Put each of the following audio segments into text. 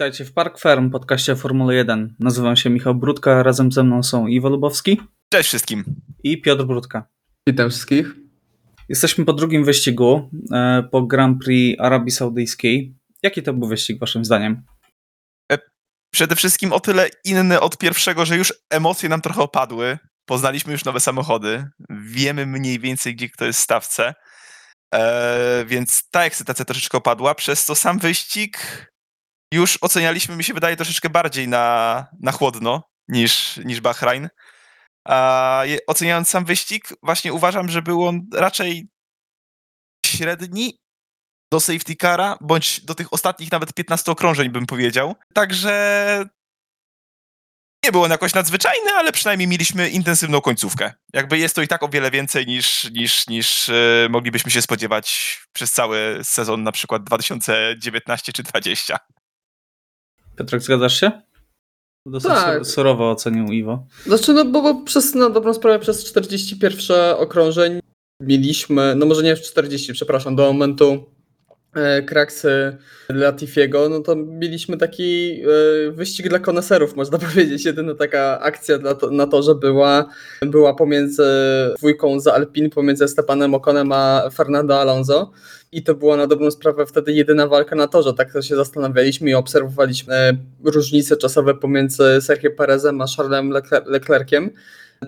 Witajcie w Park Ferm, podcaście Formuły 1. Nazywam się Michał Brudka, razem ze mną są Iwo Lubowski. Cześć wszystkim. I Piotr Brudka. Witam wszystkich. Jesteśmy po drugim wyścigu, e, po Grand Prix Arabii Saudyjskiej. Jaki to był wyścig waszym zdaniem? E, przede wszystkim o tyle inny od pierwszego, że już emocje nam trochę opadły. Poznaliśmy już nowe samochody. Wiemy mniej więcej, gdzie kto jest w stawce. E, więc ta ekscytacja troszeczkę opadła, przez co sam wyścig już ocenialiśmy, mi się wydaje, troszeczkę bardziej na, na chłodno niż, niż Bahrain. A oceniając sam wyścig, właśnie uważam, że był on raczej średni do safety cara, bądź do tych ostatnich nawet 15 okrążeń, bym powiedział. Także nie było on jakoś nadzwyczajny, ale przynajmniej mieliśmy intensywną końcówkę. Jakby jest to i tak o wiele więcej niż, niż, niż yy, moglibyśmy się spodziewać przez cały sezon na przykład 2019 czy 2020. Piotrek, zgadzasz się? Dosyć tak. surowo ocenił Iwo. Znaczy, no bo, bo przez, na dobrą sprawę przez 41 okrążeń mieliśmy, no może nie w 40, przepraszam, do momentu kraksy Latifiego, no to mieliśmy taki e, wyścig dla koneserów, można powiedzieć. Jedyna taka akcja na, to, na torze była, była pomiędzy dwójką za Alpin, pomiędzy Stepanem Okonem a Fernando Alonso i to była na dobrą sprawę wtedy jedyna walka na torze. Tak to się zastanawialiśmy i obserwowaliśmy e, różnice czasowe pomiędzy Sergio Perezem a Charlesem Leclerciem.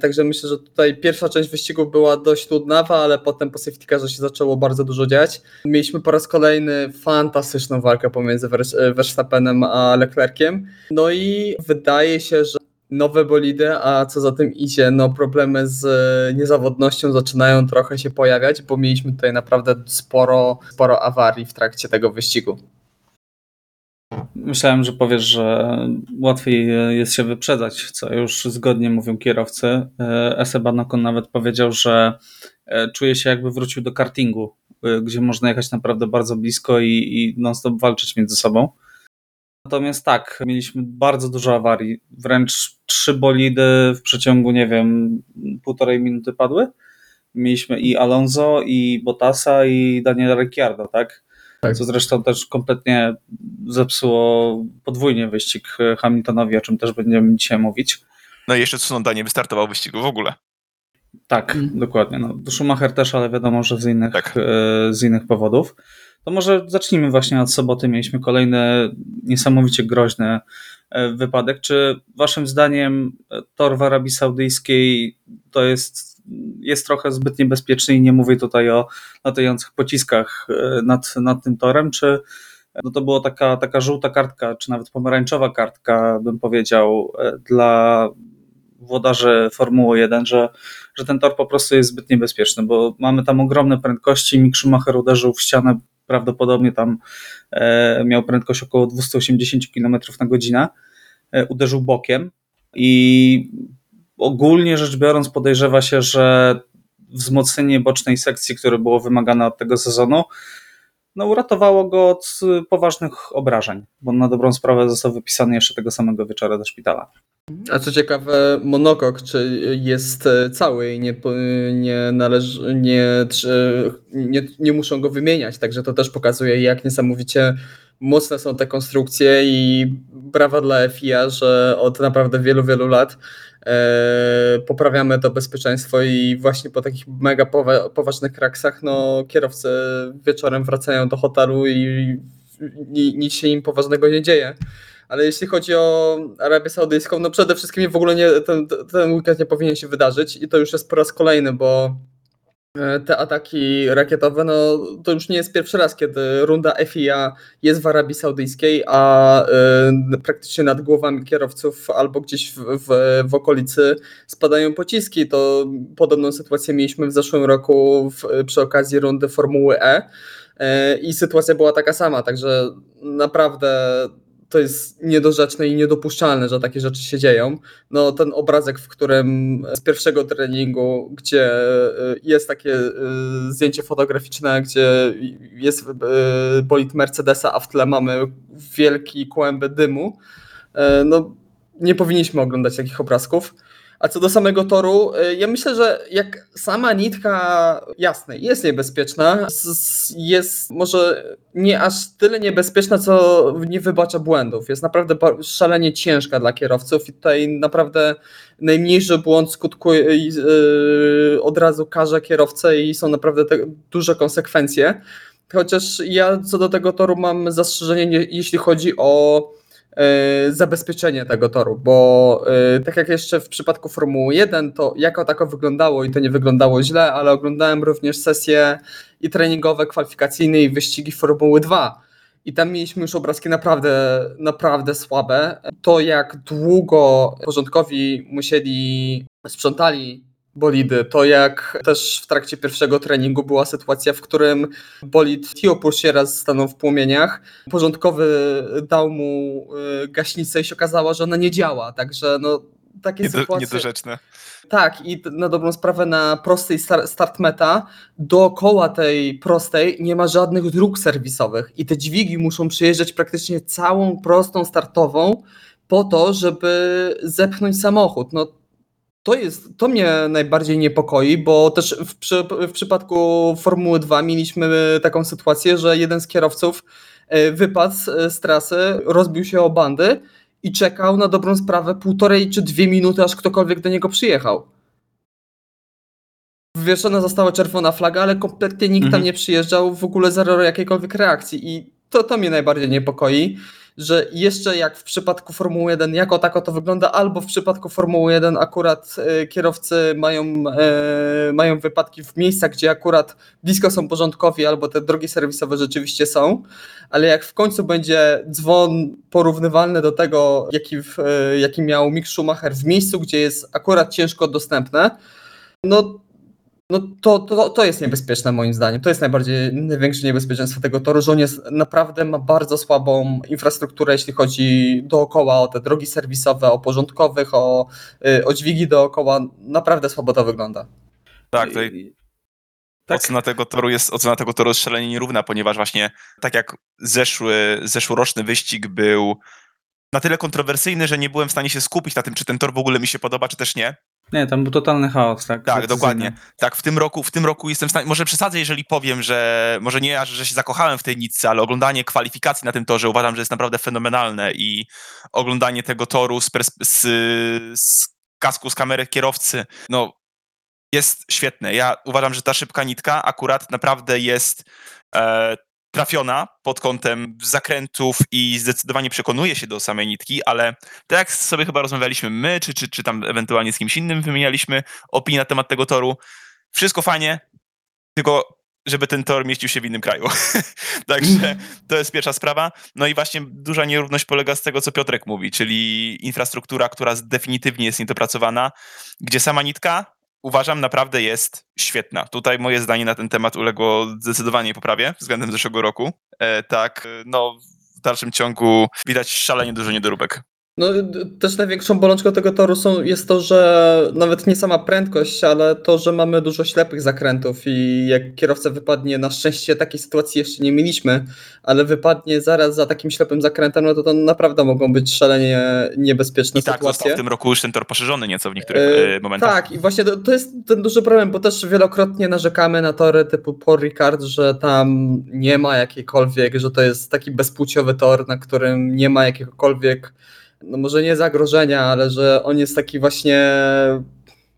Także myślę, że tutaj pierwsza część wyścigu była dość nudnawa, ale potem po safety carze się zaczęło bardzo dużo dziać. Mieliśmy po raz kolejny fantastyczną walkę pomiędzy e, Verstappenem a Leclerciem. No i wydaje się, że nowe bolidy, a co za tym idzie, no problemy z e, niezawodnością zaczynają trochę się pojawiać, bo mieliśmy tutaj naprawdę sporo, sporo awarii w trakcie tego wyścigu. Myślałem, że powiesz, że łatwiej jest się wyprzedzać, co już zgodnie mówią kierowcy. E, Esteban Ocon nawet powiedział, że e, czuje się jakby wrócił do kartingu, gdzie można jechać naprawdę bardzo blisko i, i non-stop walczyć między sobą. Natomiast tak, mieliśmy bardzo dużo awarii, wręcz trzy bolidy w przeciągu, nie wiem, półtorej minuty padły. Mieliśmy i Alonso, i Bottasa, i Daniela Ricciardo, tak? Tak? Co zresztą też kompletnie zepsuło podwójnie wyścig Hamiltonowi, o czym też będziemy dzisiaj mówić. No i jeszcze Tsunoda nie wystartował wyścigu w ogóle. Tak, mm. dokładnie. No, Schumacher też, ale wiadomo, że z innych, tak. E, z innych powodów. To może zacznijmy właśnie od soboty. Mieliśmy kolejny niesamowicie groźny e, wypadek. Czy waszym zdaniem e, tor w Arabii Saudyjskiej to jest, jest trochę zbyt niebezpieczny i nie mówię tutaj o latających pociskach e, nad, nad tym torem, czy no to była taka, taka żółta kartka, czy nawet pomarańczowa kartka, bym powiedział, dla włodarzy Formuły 1, że, że ten tor po prostu jest zbyt niebezpieczny, bo mamy tam ogromne prędkości. Mick Schumacher uderzył w ścianę prawdopodobnie tam e, miał prędkość około 280 km na godzinę, e, uderzył bokiem i ogólnie rzecz biorąc podejrzewa się, że wzmocnienie bocznej sekcji, które było wymagane od tego sezonu, no, uratowało go od poważnych obrażeń, bo na dobrą sprawę został wypisany jeszcze tego samego wieczora do szpitala. A co ciekawe, monokok czy jest cały i nie, nie, należy, nie, nie, nie muszą go wymieniać, także to też pokazuje, jak niesamowicie mocne są te konstrukcje i brawa dla FIA, że od naprawdę wielu, wielu lat poprawiamy to bezpieczeństwo i właśnie po takich mega poważnych kraksach, no kierowcy wieczorem wracają do hotelu i nic się im poważnego nie dzieje. Ale jeśli chodzi o Arabię Saudyjską, no przede wszystkim w ogóle nie, ten, ten weekend nie powinien się wydarzyć i to już jest po raz kolejny, bo e, te ataki rakietowe, no to już nie jest pierwszy raz, kiedy runda FIA jest w Arabii Saudyjskiej, a y, praktycznie nad głowami kierowców albo gdzieś w, w, w, okolicy spadają pociski. To podobną sytuację mieliśmy w zeszłym roku w, przy okazji rundy Formuły E. Y, I sytuacja była taka sama, także naprawdę to jest niedorzeczne i niedopuszczalne, że takie rzeczy się dzieją. No ten obrazek, w którym z pierwszego treningu, gdzie y, jest takie y, zdjęcie fotograficzne, gdzie jest y, bolid Mercedesa, a w tle mamy wielki kłęby dymu, no nie powinniśmy oglądać takich obrazków. A co do samego toru, y, ja myślę, że jak sama nitka, jasne, jest niebezpieczna, jest może nie aż tyle niebezpieczna, co nie wybacza błędów. Jest naprawdę szalenie ciężka dla kierowców i tutaj naprawdę najmniejszy błąd skutkuje i y, od razu karze kierowcę i są naprawdę te duże konsekwencje. Chociaż ja co do tego toru mam zastrzeżenie, nie- jeśli chodzi o zabezpieczenie tego toru, bo e, tak jak jeszcze w przypadku Formuły 1, to jako tako wyglądało i to nie wyglądało źle, ale oglądałem również sesje i treningowe, kwalifikacyjne i wyścigi Formuły 2. I tam mieliśmy już obrazki naprawdę, naprawdę słabe. To, jak długo porządkowi musieli, sprzątali bolidy, to jak też w trakcie pierwszego treningu była sytuacja, w którym bolid się raz stanął w płomieniach. Porządkowy dał mu y, gaśnicę i się okazało, że ona nie działa. Także no, takie Niedo, sytuacje. niedorzeczne. Tak, i na dobrą sprawę na prostej star- start meta dookoła tej prostej nie ma żadnych dróg serwisowych i te dźwigi muszą przejeżdżać praktycznie całą prostą startową po to, żeby zepchnąć samochód. No to jest, to mnie najbardziej niepokoi, bo też w, przy, w przypadku Formuły 2 mieliśmy taką sytuację, że jeden z kierowców e, wypadł z- z trasy, rozbił się o bandy i czekał na dobrą sprawę półtorej czy dwie minuty, aż ktokolwiek do niego przyjechał. Wywieszona została czerwona flaga, ale kompletnie nikt tam Mhm. nie przyjeżdżał, w ogóle zero jakiejkolwiek reakcji i to, to mnie najbardziej niepokoi, że jeszcze jak w przypadku Formuły 1 jako tako to wygląda, albo w przypadku Formuły 1 akurat e, kierowcy mają, e, mają wypadki w miejscach, gdzie akurat blisko są porządkowi, albo te drogi serwisowe rzeczywiście są, ale jak w końcu będzie dzwon porównywalny do tego, jaki, w, e, jaki miał Mick Schumacher w miejscu, gdzie jest akurat ciężko dostępne, no, no to, to, to jest niebezpieczne moim zdaniem. To jest najbardziej największe niebezpieczeństwo tego toru, że on jest naprawdę ma bardzo słabą infrastrukturę, jeśli chodzi dookoła o te drogi serwisowe, o porządkowych, o, y, o dźwigi dookoła. Naprawdę słabo to wygląda. Tak, tutaj Tak. Ocena tego toru jest ocena tego toru jest szalenie nierówna, ponieważ właśnie tak jak zeszły, zeszłoroczny wyścig był na tyle kontrowersyjny, że nie byłem w stanie się skupić na tym, czy ten tor w ogóle mi się podoba, czy też nie. Nie, tam był totalny chaos, tak? Tak, dokładnie. Tak, w tym roku, w tym roku jestem w stanie, może przesadzę, jeżeli powiem, że może nie aż, że się zakochałem w tej nitce, ale oglądanie kwalifikacji na tym torze uważam, że jest naprawdę fenomenalne i oglądanie tego toru z, z, z kasku, z kamery kierowcy, no jest świetne. Ja uważam, że ta szybka nitka akurat naprawdę jest e, trafiona pod kątem zakrętów i zdecydowanie przekonuje się do samej nitki, ale tak jak sobie chyba rozmawialiśmy my, czy, czy, czy tam ewentualnie z kimś innym wymienialiśmy opinię na temat tego toru, wszystko fajnie, tylko żeby ten tor mieścił się w innym kraju. Także to jest pierwsza sprawa. No i właśnie duża nierówność polega z tego, co Piotrek mówi, czyli infrastruktura, która definitywnie jest niedopracowana, gdzie sama nitka uważam naprawdę jest świetna. Tutaj moje zdanie na ten temat uległo zdecydowanie poprawie względem zeszłego roku. E, tak, e, no w dalszym ciągu widać szalenie dużo niedoróbek. No, też największą bolączką tego toru są, jest to, że nawet nie sama prędkość, ale to, że mamy dużo ślepych zakrętów i jak kierowca wypadnie, na szczęście takiej sytuacji jeszcze nie mieliśmy, ale wypadnie zaraz za takim ślepym zakrętem, no to to naprawdę mogą być szalenie niebezpieczne I tak sytuacje. został w tym roku już ten tor poszerzony nieco w niektórych e, momentach. Tak, i właśnie to, to jest ten duży problem, bo też wielokrotnie narzekamy na tory typu Paul Ricard, że tam nie ma jakiejkolwiek, że to jest taki bezpłciowy tor, na którym nie ma jakiegokolwiek, no może nie zagrożenia, ale że on jest taki właśnie.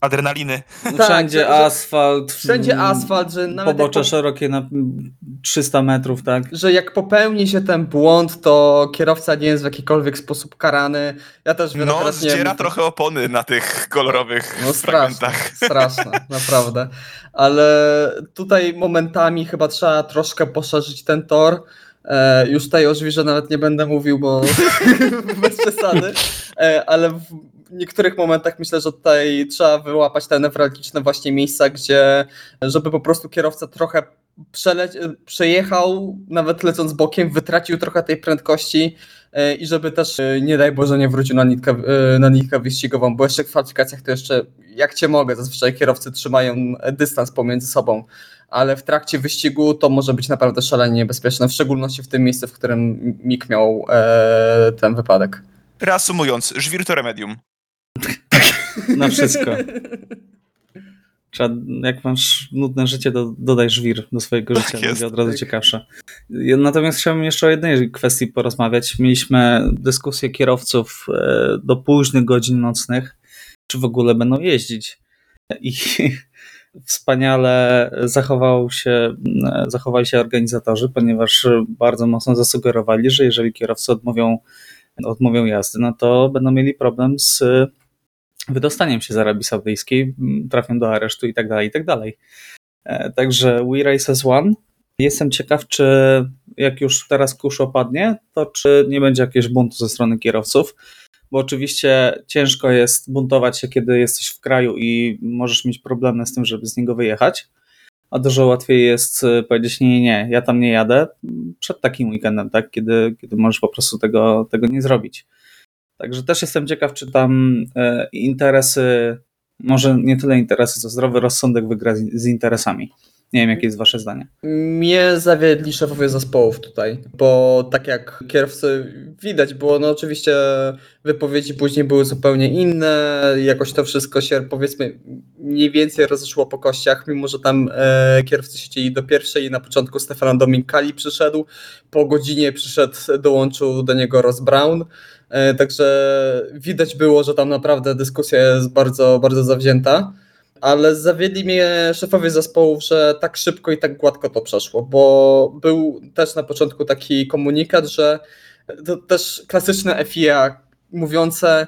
Adrenaliny. Tak, Wszędzie że- asfalt. Wszędzie mm, asfalt, że nawet Pobocze po- szerokie na mm, 300 metrów, tak? że jak popełni się ten błąd, to kierowca nie jest w jakikolwiek sposób karany. Ja też No, wielokrotnie... zdziera trochę opony na tych kolorowych No straszne, fragmentach. straszne, naprawdę. Ale tutaj momentami chyba trzeba troszkę poszerzyć ten tor. E, już tutaj o żwirze nawet nie będę mówił, bo bez przesady, e, ale w niektórych momentach myślę, że tutaj trzeba wyłapać te newralgiczne właśnie miejsca, gdzie żeby po prostu kierowca trochę przeleć- przejechał, nawet lecąc bokiem, wytracił trochę tej prędkości e, i żeby też, e, nie daj Boże, nie wrócił na nitkę, e, na nitkę wyścigową, bo jeszcze w kwalifikacjach to jeszcze jak cię mogę, zazwyczaj kierowcy trzymają dystans pomiędzy sobą, ale w trakcie wyścigu to może być naprawdę szalenie niebezpieczne, w szczególności w tym miejscu, w którym Mik miał e, ten wypadek. Reasumując, żwir to remedium. Na wszystko. Trzeba, jak masz nudne życie, to dodaj żwir do swojego Tak życia, jest, będzie od razu tak. ciekawsze. Natomiast chciałbym jeszcze o jednej kwestii porozmawiać. Mieliśmy dyskusję kierowców e, do późnych godzin nocnych, czy w ogóle będą jeździć. I wspaniale zachował się, zachowali się organizatorzy, ponieważ bardzo mocno zasugerowali, że jeżeli kierowcy odmówią, odmówią jazdy, no to będą mieli problem z wydostaniem się z Arabii Saudyjskiej, trafią do aresztu i tak tak. E, Także We Races One. Jestem ciekaw, czy jak już teraz kurz opadnie, to czy nie będzie jakiegoś buntu ze strony kierowców, bo oczywiście ciężko jest buntować się, kiedy jesteś w kraju i możesz mieć problemy z tym, żeby z niego wyjechać, a dużo łatwiej jest e, powiedzieć nie, nie, nie, ja tam nie jadę przed takim weekendem, tak, kiedy, kiedy możesz po prostu tego, tego nie zrobić. Także też jestem ciekaw, czy tam e, interesy, może nie tyle interesy, co zdrowy rozsądek wygra z interesami. Nie wiem, jakie jest wasze zdanie. Mnie zawiedli szefowie zespołów tutaj, bo tak jak kierowcy widać było, no oczywiście wypowiedzi później były zupełnie inne, jakoś to wszystko się powiedzmy mniej więcej rozeszło po kościach, mimo że tam e, kierowcy siedzieli do pierwszej i na początku Stefan Dominkali przyszedł, po godzinie przyszedł, dołączył do niego Ross Brown, e, także widać było, że tam naprawdę dyskusja jest bardzo, bardzo zawzięta ale zawiedli mnie szefowie zespołów, że tak szybko i tak gładko to przeszło, bo był też na początku taki komunikat, że to też klasyczne FIA mówiące,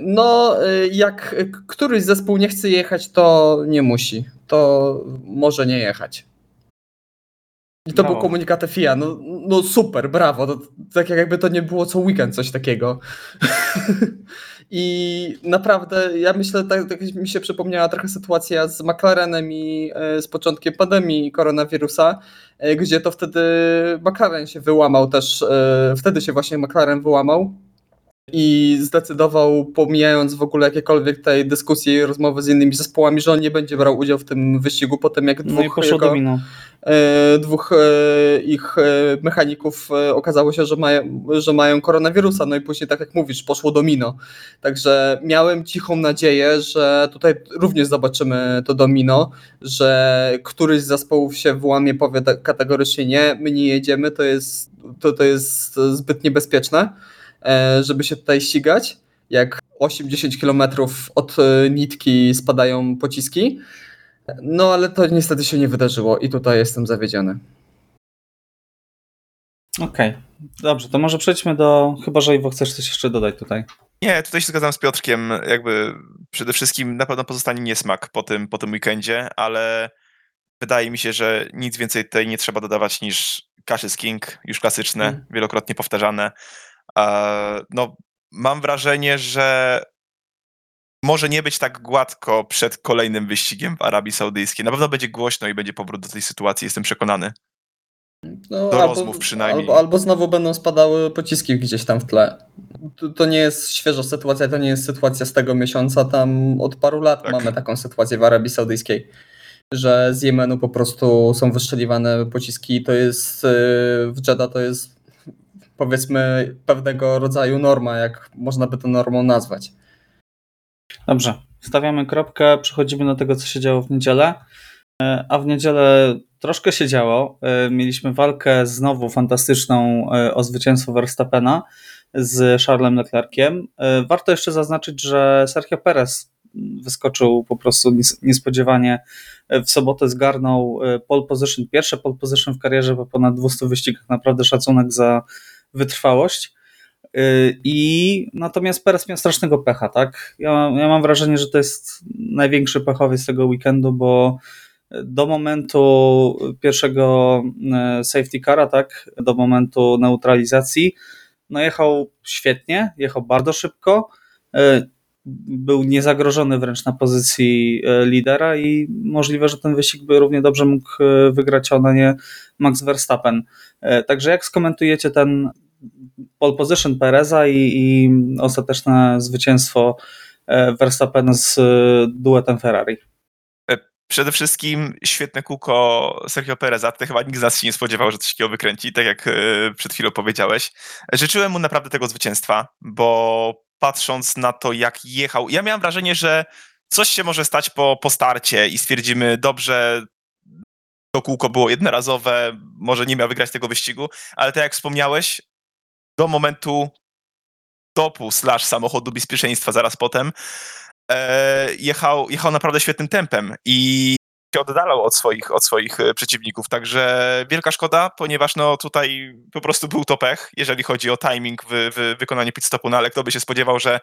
no jak któryś zespół nie chce jechać, to nie musi, to może nie jechać. I to Brawo. był komunikat FIA, no, no super, brawo, to, tak jakby to nie było co weekend coś takiego. I naprawdę, ja myślę, tak, tak mi się przypomniała trochę sytuacja z McLarenem i e, z początkiem pandemii koronawirusa, e, gdzie to wtedy McLaren się wyłamał też, e, wtedy się właśnie McLaren wyłamał i zdecydował, pomijając w ogóle jakiekolwiek tej dyskusji i rozmowy z innymi zespołami, że on nie będzie brał udziału w tym wyścigu, potem jak No dwóch, poszło jego, e, dwóch e, ich e, mechaników e, okazało się, że mają, że mają koronawirusa, no i później tak jak mówisz, poszło domino. Także miałem cichą nadzieję, że tutaj również zobaczymy to domino, że któryś z zespołów się wyłamie, powie tak kategorycznie nie, my nie jedziemy, to jest, to, to jest zbyt niebezpieczne, żeby się tutaj ścigać, jak 8-10 km od e, nitki spadają pociski. No ale to niestety się nie wydarzyło i tutaj jestem zawiedziony. Okej, dobrze, to może przejdźmy do, chyba że Iwo chcesz coś jeszcze dodać tutaj. Nie, tutaj się zgadzam z Piotrkiem. Jakby przede wszystkim na pewno pozostanie niesmak po tym, po tym weekendzie, ale wydaje mi się, że nic więcej tutaj nie trzeba dodawać niż Cash is King, już klasyczne, Mm. wielokrotnie powtarzane. No, mam wrażenie, że może nie być tak gładko przed kolejnym wyścigiem w Arabii Saudyjskiej. Na pewno będzie głośno i będzie powrót do tej sytuacji, jestem przekonany. No, Do rozmów przynajmniej. Albo, albo znowu będą spadały pociski gdzieś tam w tle. To, to nie jest świeża sytuacja, to nie jest sytuacja z tego miesiąca, tam od paru lat Tak. mamy taką sytuację w Arabii Saudyjskiej, że z Jemenu po prostu są wystrzeliwane pociski. To jest yy, w Jeddah to jest powiedzmy pewnego rodzaju norma, jak można by to normą nazwać. Dobrze, stawiamy kropkę, przechodzimy do tego, co się działo w niedzielę. E, A w niedzielę troszkę się działo. E, Mieliśmy walkę znowu fantastyczną e, o zwycięstwo Verstappena z Charlesem Leclerciem. Warto jeszcze zaznaczyć, że Sergio Perez wyskoczył po prostu nies- niespodziewanie. W sobotę zgarnął pole position, pierwsze pole position w karierze po ponad 200 wyścigach. Naprawdę szacunek za wytrwałość. Yy, I natomiast Perez miał strasznego pecha, tak? Ja, ja mam wrażenie, że to jest największy pechowiec tego weekendu, bo do momentu pierwszego e, safety cara, tak, do momentu neutralizacji, no jechał świetnie, jechał bardzo szybko, e, był niezagrożony wręcz na pozycji lidera i możliwe, że ten wyścig by równie dobrze mógł wygrać a nie Max Verstappen. Także jak skomentujecie ten pole position Pereza i, i ostateczne zwycięstwo e, Verstappena z e, duetem Ferrari? Przede wszystkim świetne kółko Sergio Pereza. Tutaj chyba nikt z nas się nie spodziewał, że coś takiego wykręci, tak jak przed chwilą powiedziałeś. Życzyłem mu naprawdę tego zwycięstwa, bo patrząc na to, jak jechał, ja miałem wrażenie, że coś się może stać po, po starcie i stwierdzimy, dobrze, to kółko było jednorazowe, może nie miał wygrać tego wyścigu, ale tak jak wspomniałeś, do momentu topu slash samochodu bezpieczeństwa zaraz potem e, jechał, jechał naprawdę świetnym tempem i się oddalał od swoich, od swoich e, przeciwników, także wielka szkoda, ponieważ no tutaj po prostu był to pech, jeżeli chodzi o timing w, w wykonaniu pit stopu, no ale kto by się spodziewał, że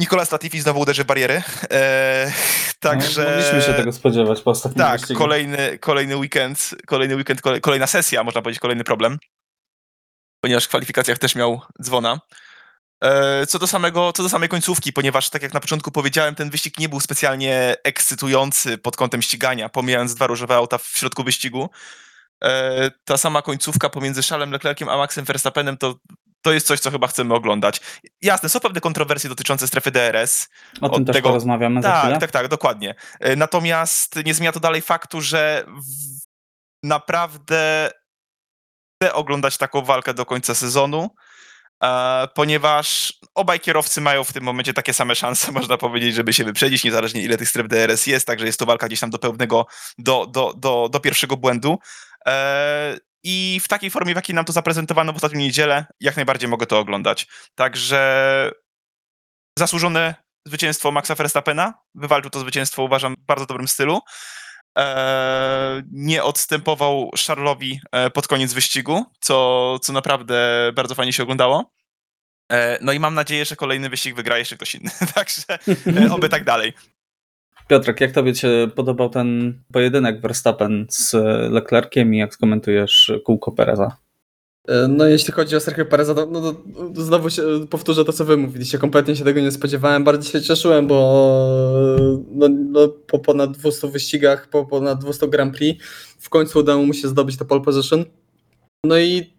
Nicolas Latifi znowu uderzy w bariery. E, także. No, mogliśmy się tego spodziewać po ostatnim Tak, kolejny, kolejny weekend, kolejny weekend, kolejna sesja, można powiedzieć, kolejny problem. Ponieważ w kwalifikacjach też miał dzwona. E, co do, samego, co do samej końcówki, ponieważ tak jak na początku powiedziałem, ten wyścig nie był specjalnie ekscytujący pod kątem ścigania, pomijając dwa różowe auta w środku wyścigu. E, ta sama końcówka pomiędzy Charlesem Leclerciem a Maxem Verstappenem to to jest coś, co chyba chcemy oglądać. Jasne, są pewne kontrowersje dotyczące strefy DRS. O tym też tego... porozmawiamy tak, za chwilę. Tak, tak, dokładnie. E, natomiast nie zmienia to dalej faktu, że naprawdę chcę oglądać taką walkę do końca sezonu, e, ponieważ obaj kierowcy mają w tym momencie takie same szanse, można powiedzieć, żeby się wyprzedzić, niezależnie ile tych stref DRS jest, także jest to walka gdzieś tam do pełnego, do, do, do, do pierwszego błędu. E, i w takiej formie, w jakiej nam to zaprezentowano w ostatnią niedzielę, jak najbardziej mogę to oglądać. Także zasłużone zwycięstwo Maxa Verstappena. Wywalczył to zwycięstwo, uważam, w bardzo dobrym stylu. Eee, nie odstępował Charlesowi e, pod koniec wyścigu, co, co naprawdę bardzo fajnie się oglądało. Eee, no i mam nadzieję, że kolejny wyścig wygra jeszcze ktoś inny. Także e, oby tak dalej. Piotrek, jak tobie się podobał ten pojedynek Verstappen z Leclerciem i jak skomentujesz kółko Pereza? E, no jeśli chodzi o Sergio Pereza, to, no, to znowu się, powtórzę to, co wy mówiliście. Kompletnie się tego nie spodziewałem. Bardzo się cieszyłem, bo no, no, po ponad 200 wyścigach, po ponad 200 Grand Prix w końcu udało mu się zdobyć to pole position. No i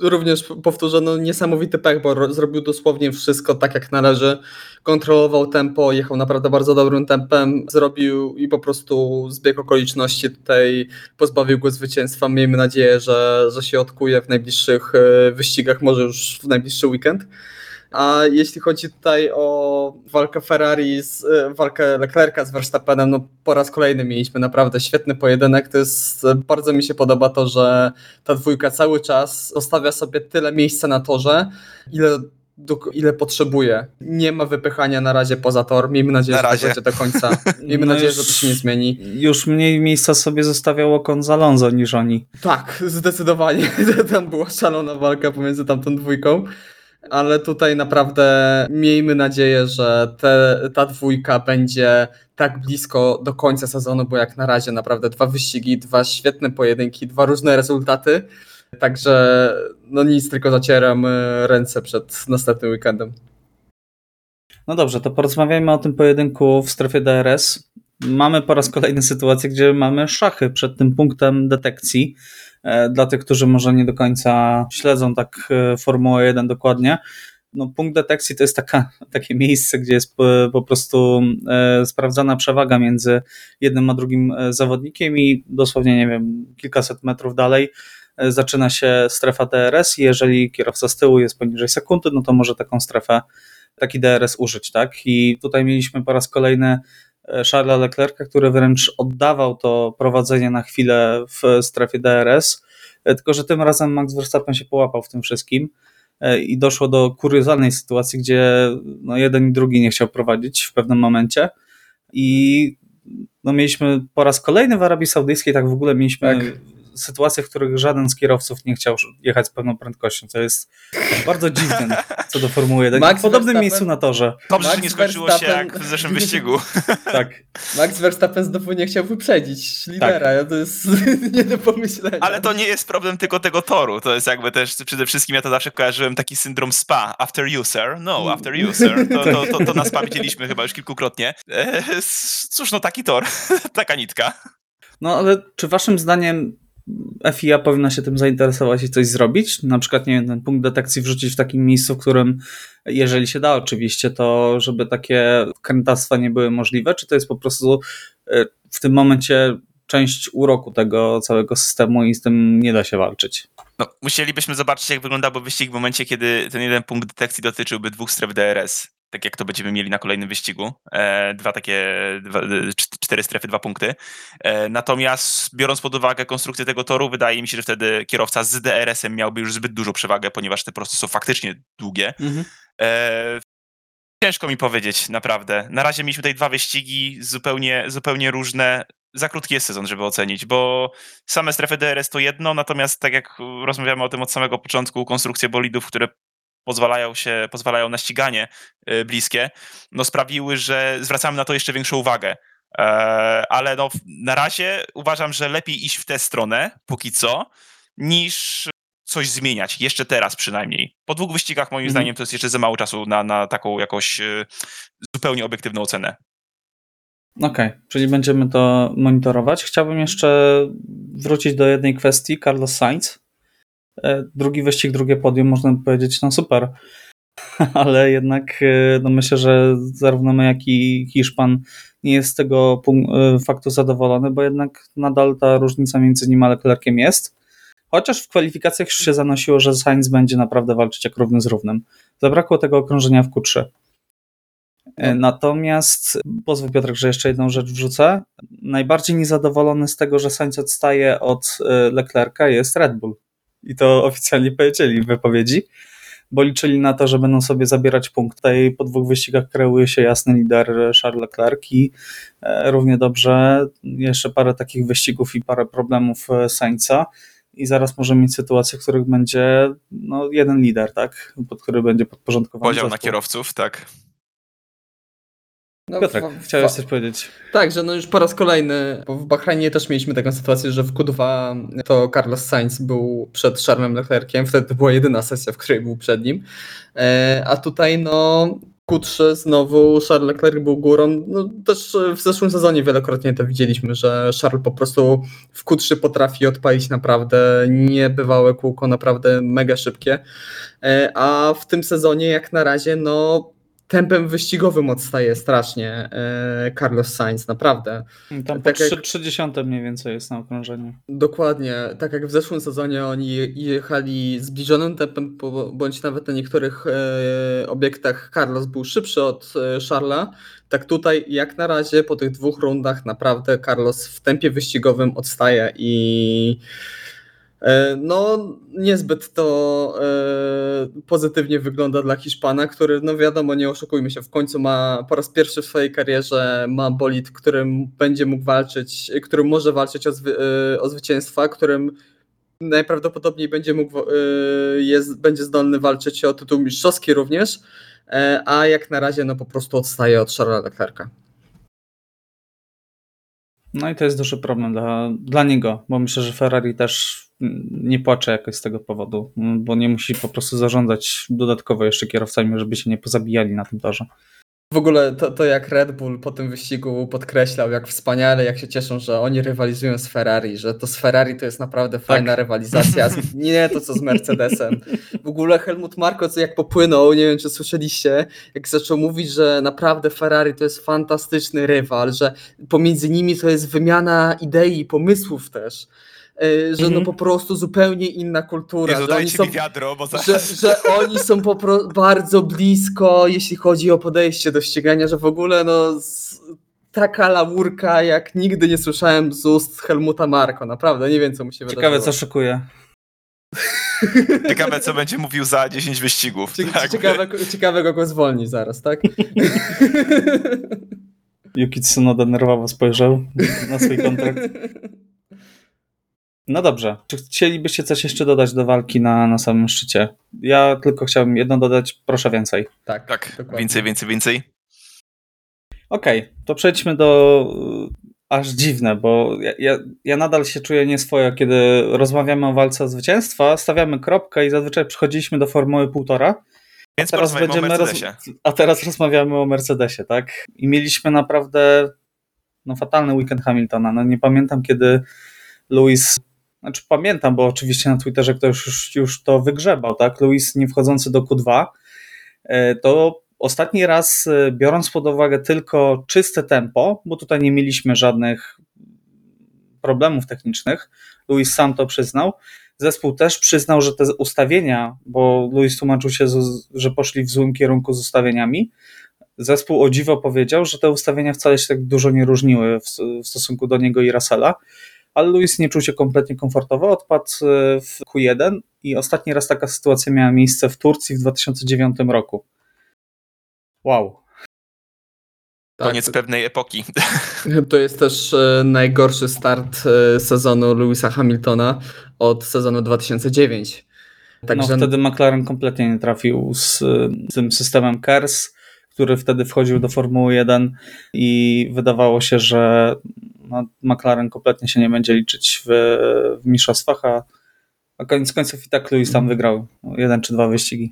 Również powtórzę, no niesamowity pech, bo zrobił dosłownie wszystko tak jak należy. Kontrolował tempo, jechał naprawdę bardzo dobrym tempem, zrobił i po prostu zbieg okoliczności tutaj pozbawił go zwycięstwa. Miejmy nadzieję, że, że się odkuje w najbliższych e, wyścigach, może już w najbliższy weekend. A jeśli chodzi tutaj o walkę Ferrari, z, e, walkę Leclerca z Verstappenem, no po raz kolejny mieliśmy naprawdę świetny pojedynek. To jest, bardzo mi się podoba to, że ta dwójka cały czas zostawia sobie tyle miejsca na torze, ile do, ile potrzebuje. Nie ma wypychania na razie poza tor. Miejmy nadzieję, na że to będzie do końca. Miejmy no nadzieję, że to się nie zmieni. Już mniej miejsca sobie zostawiało Con z Alonso niż oni. Tak, zdecydowanie. Tam była szalona walka pomiędzy tamtą dwójką ale tutaj naprawdę miejmy nadzieję, że te, ta dwójka będzie tak blisko do końca sezonu, bo jak na razie naprawdę dwa wyścigi, dwa świetne pojedynki, dwa różne rezultaty. Także no nic, tylko zacieram e, ręce przed następnym weekendem. No dobrze, to porozmawiajmy o tym pojedynku w strefie DRS. Mamy po raz kolejny sytuację, gdzie mamy szachy przed tym punktem detekcji. E, dla tych, którzy może nie do końca śledzą tak e, Formułę 1 dokładnie, no, punkt detekcji to jest taka, takie miejsce, gdzie jest po, po prostu e, sprawdzana przewaga między jednym a drugim e, zawodnikiem i dosłownie, nie wiem, kilkaset metrów dalej e, zaczyna się strefa DRS i jeżeli kierowca z tyłu jest poniżej sekundy, no to może taką strefę, taki DRS użyć, tak? I tutaj mieliśmy po raz kolejny E, Charlesa Leclerca, który wręcz oddawał to prowadzenie na chwilę w strefie DRS, e, tylko że tym razem Max Verstappen się połapał w tym wszystkim e, i doszło do kuriozalnej sytuacji, gdzie no jeden i drugi nie chciał prowadzić w pewnym momencie. I no mieliśmy po raz kolejny w Arabii Saudyjskiej, tak w ogóle mieliśmy tak sytuacje, w których żaden z kierowców nie chciał jechać z pewną prędkością, co jest bardzo dziwne co do Formuły 1. Max w podobnym miejscu na torze. Dobrze, Max że nie skończyło Verstappen... się jak w zeszłym wyścigu. tak. Max Verstappen znowu nie chciał wyprzedzić lidera, tak. to jest nie do pomyślenia. Ale to nie jest problem tylko tego toru, to jest jakby też przede wszystkim ja to zawsze kojarzyłem taki syndrom SPA, after user, no, after user, to, to, to, to na SPA widzieliśmy chyba już kilkukrotnie. E, cóż, no taki tor, taka nitka. No ale czy waszym zdaniem FIA powinna się tym zainteresować i coś zrobić. Na przykład, nie wiem, ten punkt detekcji wrzucić w takim miejscu, w którym, jeżeli się da oczywiście, to żeby takie krętactwa nie były możliwe, czy to jest po prostu e, w tym momencie część uroku tego całego systemu i z tym nie da się walczyć. No, musielibyśmy zobaczyć, jak wyglądałby wyścig w momencie, kiedy ten jeden punkt detekcji dotyczyłby dwóch stref DRS tak jak to będziemy mieli na kolejnym wyścigu. E, dwa takie, dwa, cztery strefy, dwa punkty. E, natomiast biorąc pod uwagę konstrukcję tego toru, wydaje mi się, że wtedy kierowca z DRS-em miałby już zbyt dużą przewagę, ponieważ te prosty są faktycznie długie. Mhm. E, ciężko mi powiedzieć, naprawdę. Na razie mieliśmy tutaj dwa wyścigi zupełnie, zupełnie różne. Za krótki jest sezon, żeby ocenić, bo same strefy DRS to jedno, natomiast tak jak rozmawiamy o tym od samego początku, konstrukcje bolidów, które pozwalają, się, pozwalają na ściganie y, bliskie, no sprawiły, że zwracamy na to jeszcze większą uwagę. E, ale no, na razie uważam, że lepiej iść w tę stronę, póki co, niż coś zmieniać, jeszcze teraz przynajmniej. Po dwóch wyścigach moim mhm. zdaniem to jest jeszcze za mało czasu na, na taką jakoś y, zupełnie obiektywną ocenę. Okej, okay, czyli będziemy to monitorować. Chciałbym jeszcze wrócić do jednej kwestii. Carlos Sainz drugi wyścig, drugie podium, można powiedzieć, no super. Ale jednak e, no myślę, że zarówno my, jak i Hiszpan nie jest z tego e, faktu zadowolony, bo jednak nadal ta różnica między nim a Leclerciem jest. Chociaż w kwalifikacjach już się zanosiło, że Sainz będzie naprawdę walczyć jak równy z równym. Zabrakło tego okrążenia w Q3. No. Natomiast pozwól Piotrek, że jeszcze jedną rzecz wrzucę. Najbardziej niezadowolony z tego, że Sainz odstaje od Leclerca jest Red Bull i to oficjalnie powiedzieli w wypowiedzi, bo liczyli na to, że będą sobie zabierać punkty i po dwóch wyścigach kreuje się jasny lider Charles Leclerc i e, równie dobrze jeszcze parę takich wyścigów i parę problemów e, Sainza i zaraz możemy mieć sytuację, w których będzie no, jeden lider, tak, pod który będzie podporządkowany. Podział na kierowców, tak. No, Piotrek, w, chciałeś coś powiedzieć. Tak, że no już po raz kolejny, bo w Bahrajnie też mieliśmy taką sytuację, że w Q2 to Carlos Sainz był przed Charlesem Leclerciem, wtedy to była jedyna sesja, w której był przed nim, e, a tutaj no Q3 znowu Charles Leclerc był górą. No, też w zeszłym sezonie wielokrotnie to widzieliśmy, że Charles po prostu w Q3 potrafi odpalić naprawdę niebywałe kółko, naprawdę mega szybkie. E, a w tym sezonie jak na razie no tempem wyścigowym odstaje strasznie e, Carlos Sainz, naprawdę. Tam tak po jak, 30 mniej więcej jest na okrążeniu. Dokładnie, tak jak w zeszłym sezonie oni jechali zbliżonym tempem, bądź nawet na niektórych e, obiektach Carlos był szybszy od e, Charlesa, tak tutaj jak na razie po tych dwóch rundach naprawdę Carlos w tempie wyścigowym odstaje i no, niezbyt to e, pozytywnie wygląda dla Hiszpana, który, no wiadomo, nie oszukujmy się, w końcu ma po raz pierwszy w swojej karierze ma bolid, którym będzie mógł walczyć, którym może walczyć o, zwy, e, o zwycięstwa, którym najprawdopodobniej będzie mógł, jest, będzie zdolny walczyć o tytuł mistrzowski również, a jak na razie no po prostu odstaje od Charlesa Leclerca. No i to jest duży problem dla, dla niego, bo myślę, że Ferrari też nie płacze jakoś z tego powodu, bo nie musi po prostu zarządzać dodatkowo jeszcze kierowcami, żeby się nie pozabijali na tym torze. W ogóle to, to jak Red Bull po tym wyścigu podkreślał, jak wspaniale, jak się cieszą, że oni rywalizują z Ferrari, że to z Ferrari to jest naprawdę tak. fajna rywalizacja, nie to co z Mercedesem. W ogóle Helmut Marko, co jak popłynął, nie wiem czy słyszeliście, jak zaczął mówić, że naprawdę Ferrari to jest fantastyczny rywal, że pomiędzy nimi to jest wymiana idei i pomysłów też. E, że no mhm. po prostu zupełnie inna kultura. Nie że oni są, wiadro, bo że, że oni są po pro, bardzo blisko, jeśli chodzi o podejście do ścigania, że w ogóle no taka laurka, jak nigdy nie słyszałem z ust Helmuta Marko. Naprawdę, nie wiem, co mu się wydarzyło. Ciekawe, co szykuje. Ciekawe, co będzie mówił za 10 wyścigów. Cie tak. ciekawe, ciekawe, go zwolni zaraz, tak? Yuki Tsunoda nerwowo spojrzał na swój kontrakt. No dobrze. Czy chcielibyście coś jeszcze dodać do walki na, na samym szczycie? Ja tylko chciałbym jedno dodać, proszę więcej. Tak, tak. Dokładnie. Więcej, więcej, więcej. Okej, okay, to przejdźmy do y, aż dziwne, bo ja, ja, ja, nadal się czuję nieswojo, kiedy rozmawiamy o walce o zwycięstwa, stawiamy kropkę i zazwyczaj przychodziliśmy do formuły półtora. Więc teraz będziemy roz... A teraz rozmawiamy o Mercedesie, tak? I mieliśmy naprawdę no, fatalny weekend Hamiltona. No, nie pamiętam, kiedy Lewis znaczy pamiętam, bo oczywiście na Twitterze ktoś już, już to wygrzebał, tak? Luis nie wchodzący do Q2, e, to ostatni raz, e, biorąc pod uwagę tylko czyste tempo, bo tutaj nie mieliśmy żadnych problemów technicznych, Luis sam to przyznał. Zespół też przyznał, że te ustawienia, bo Luis tłumaczył się, że poszli w złym kierunku z ustawieniami. Zespół o dziwo powiedział, że te ustawienia wcale się tak dużo nie różniły w, stosunku do niego i Russella ale Luis nie czuł się kompletnie komfortowo, odpadł e, w Q1 i ostatni raz taka sytuacja miała miejsce w Turcji w 2009 roku. Wow. Tak, Koniec pewnej epoki. To jest też e, najgorszy start e, sezonu Louisa Hamiltona od sezonu 2009. Także... No wtedy McLaren kompletnie nie trafił z, z tym systemem KERS, który wtedy wchodził do Formuły 1 i wydawało się, że no, McLaren kompletnie się nie będzie liczyć w, w mistrzostwach, a, a koniec końców i tak Lewis tam wygrał jeden czy dwa wyścigi.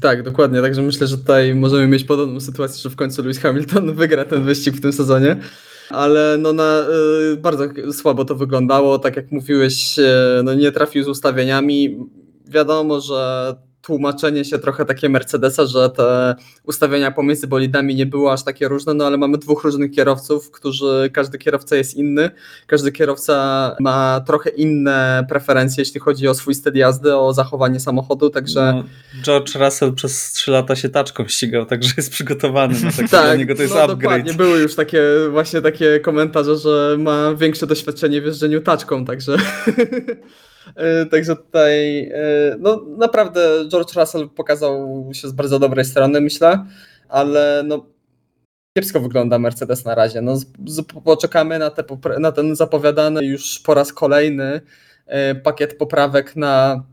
Tak, dokładnie. Także myślę, że tutaj możemy mieć podobną sytuację, że w końcu Lewis Hamilton wygra ten wyścig w tym sezonie. Ale no na, y, bardzo słabo to wyglądało. Tak jak mówiłeś, y, no nie trafił z ustawieniami. Wiadomo, że tłumaczenie się trochę takie Mercedesa, że te ustawienia pomiędzy bolidami nie były aż takie różne, no ale mamy dwóch różnych kierowców, którzy, każdy kierowca jest inny, każdy kierowca ma trochę inne preferencje, jeśli chodzi o swój styl jazdy, o zachowanie samochodu, także... No, George Russell przez 3 lata się taczką ścigał, także jest przygotowany na tak, dla niego to jest no, upgrade. Dokładnie, były już takie właśnie takie komentarze, że ma większe doświadczenie w jeżdżeniu taczką, także... E, także tutaj e, no naprawdę George Russell pokazał się z bardzo dobrej strony, myślę, ale no kiepsko wygląda Mercedes na razie. No, poczekamy na, te, na ten zapowiadany już po raz kolejny e, pakiet poprawek na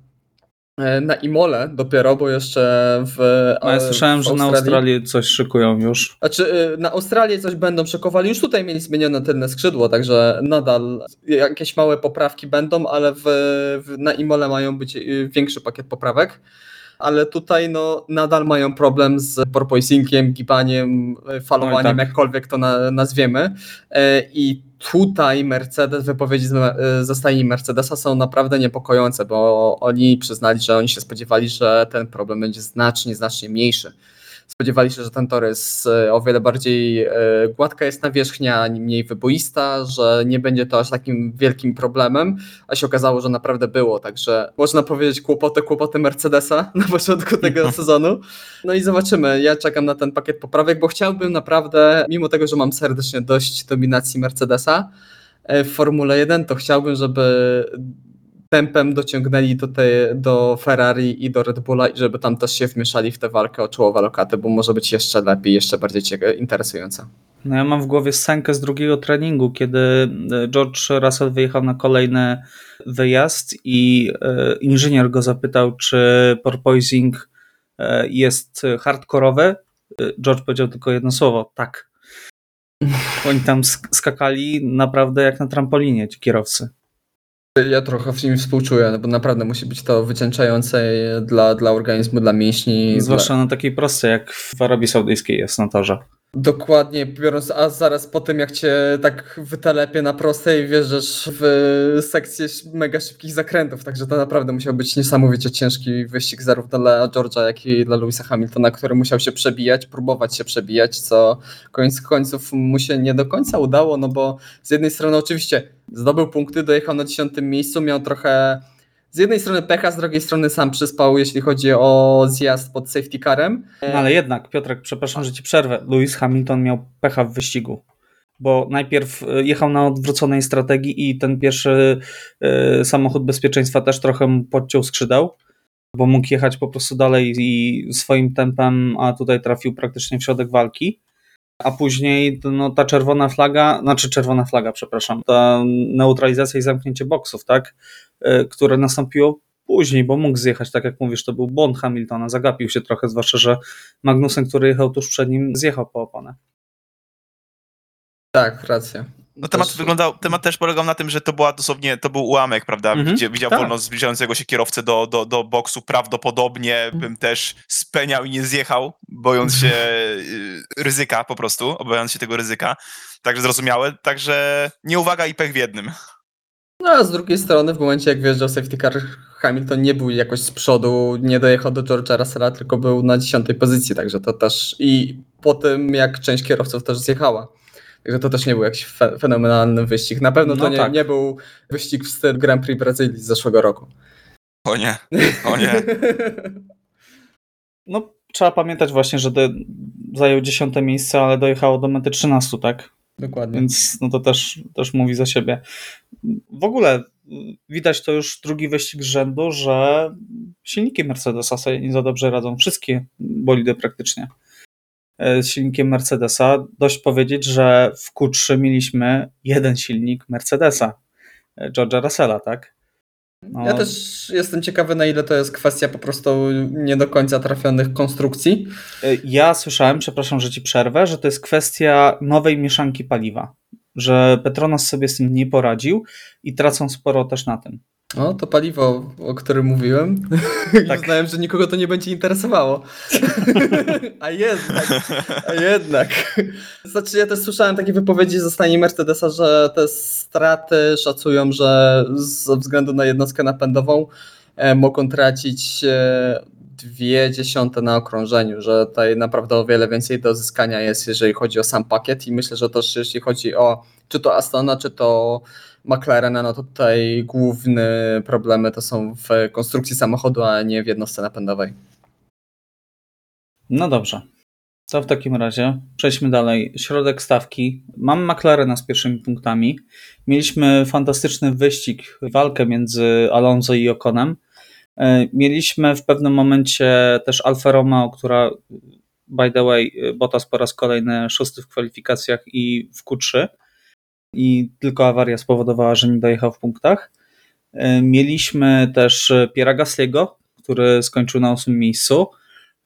na Imole dopiero, bo jeszcze w. No ja słyszałem, że na Australii coś szykują już. Znaczy, e, na Australii coś będą szykowali. Już tutaj mieli zmienione tylne skrzydło, także nadal jakieś małe poprawki będą, ale w, w, na Imole mają być e, większy pakiet poprawek. Ale tutaj no, nadal mają problem z porpoisingiem, gibaniem, falowaniem, tak. jakkolwiek to na, nazwiemy. I tutaj Mercedes, wypowiedzi ze stajni Mercedesa są naprawdę niepokojące, bo oni przyznali, że oni się spodziewali, że ten problem będzie znacznie, znacznie mniejszy spodziewali się, że ten tor jest e, o wiele bardziej e, gładka jest nawierzchnia, mniej wyboista, że nie będzie to aż takim wielkim problemem, a się okazało, że naprawdę było, także można powiedzieć kłopoty, kłopoty Mercedesa na początku tego sezonu. No i zobaczymy, ja czekam na ten pakiet poprawek, bo chciałbym naprawdę, mimo tego, że mam serdecznie dość dominacji Mercedesa, e, w Formule 1, to chciałbym, żeby tempem dociągnęli do, te, do Ferrari i do Red Bulla i żeby tam też się wmieszali w tę walkę o czołowe lokaty, bo może być jeszcze lepiej, jeszcze bardziej interesująca. No ja mam w głowie scenkę z drugiego treningu, kiedy e, George Russell wyjechał na kolejny wyjazd i e, inżynier go zapytał, czy porpoising e, jest hardkorowy. George powiedział tylko jedno słowo, tak. Oni tam skakali naprawdę jak na trampolinie, ci kierowcy. Ja trochę w nim współczuję, no bo naprawdę musi być to wycieńczające dla, dla organizmu, dla mięśni. Zwłaszcza dla... na takiej prostej, jak w Arabii Saudyjskiej jest na torze. Dokładnie, biorąc, a zaraz po tym jak cię tak wytelepie na prostej, wjeżdżasz w sekcję mega szybkich zakrętów, także to naprawdę musiał być niesamowicie ciężki wyścig zarówno dla George'a, jak i dla Louisa Hamiltona, który musiał się przebijać, próbować się przebijać, co koniec końców mu się nie do końca udało, no bo z jednej strony oczywiście zdobył punkty, dojechał na dziesiątym miejscu, miał trochę z jednej strony pecha, z drugiej strony sam przyspał, jeśli chodzi o zjazd pod safety carem. No ale jednak, Piotrek, przepraszam, że ci przerwę. Lewis Hamilton miał pecha w wyścigu, bo najpierw e, jechał na odwróconej strategii i ten pierwszy y, samochód bezpieczeństwa też trochę podciął skrzydeł, bo mógł jechać po prostu dalej i swoim tempem, a tutaj trafił praktycznie w środek walki a później no, ta czerwona flaga, znaczy czerwona flaga, przepraszam, ta neutralizacja i zamknięcie boksów, tak, e, które nastąpiło później, bo mógł zjechać, tak jak mówisz, to był błąd Hamiltona, zagapił się trochę, zwłaszcza, że Magnussen, który jechał tuż przed nim, zjechał po oponę. Tak, racja. No temat też... wyglądał, temat też polegał na tym, że to była dosłownie, to był ułamek, prawda? Mhm, widział tak. wolno zbliżającego się kierowcę do, do, do boksu, prawdopodobnie bym też speniał i nie zjechał, bojąc się y, ryzyka po prostu, obawiając się tego ryzyka. Także zrozumiałe, także nieuwaga i pech w jednym. No a z drugiej strony w momencie jak wjeżdżał safety car Hamilton nie był jakoś z przodu, nie dojechał do George'a Russella, tylko był na dziesiątej pozycji, także to też i po tym jak część kierowców też zjechała. Także to też nie był jakiś fe fenomenalny wyścig. Na pewno to No nie, tak. nie był wyścig w stylu Grand Prix Brazylii z zeszłego roku. O nie, o nie. No, trzeba pamiętać właśnie, że zajął dziesiąte miejsce, ale dojechało do mety 13, tak? Dokładnie. Więc no to też, też mówi za siebie. W ogóle widać to już drugi wyścig z rzędu, że silniki Mercedesa sobie nie za dobrze radzą. Wszystkie bolidy praktycznie. E, Z silnikiem Mercedesa dość powiedzieć, że w Q3 mieliśmy jeden silnik Mercedesa, e, George'a Russella, tak? No, Ja też jestem ciekawy, na ile to jest kwestia po prostu nie do końca trafionych konstrukcji. E, Ja słyszałem, przepraszam, że ci przerwę, że to jest kwestia nowej mieszanki paliwa. Że Petronas sobie z tym nie poradził i tracą sporo też na tym. O, to paliwo, o którym mówiłem. Tak. Tak. Znałem, że nikogo to nie będzie interesowało. a jednak, a jednak. Znaczy, ja też słyszałem takie wypowiedzi ze stanie Mercedesa, że te straty szacują, że ze względu na jednostkę napędową e, mogą tracić e, dwie dziesiąte na okrążeniu, że tutaj naprawdę o wiele więcej do zyskania jest, jeżeli chodzi o sam pakiet i myślę, że też jeśli chodzi o czy to Astona, czy to McLarena, no to tutaj główne problemy to są w konstrukcji samochodu, a nie w jednostce napędowej. No dobrze. To w takim razie przejdźmy dalej. Środek stawki. Mam McLarena z pierwszymi punktami. Mieliśmy fantastyczny wyścig, walkę między Alonso i Okonem. E, Mieliśmy w pewnym momencie też Alfa Romeo, która by the way Bottas po raz kolejny szósty w kwalifikacjach i w Q3 i tylko awaria spowodowała, że nie dojechał w punktach. E, Mieliśmy też Piera Gasly'ego, który skończył na ósmym miejscu.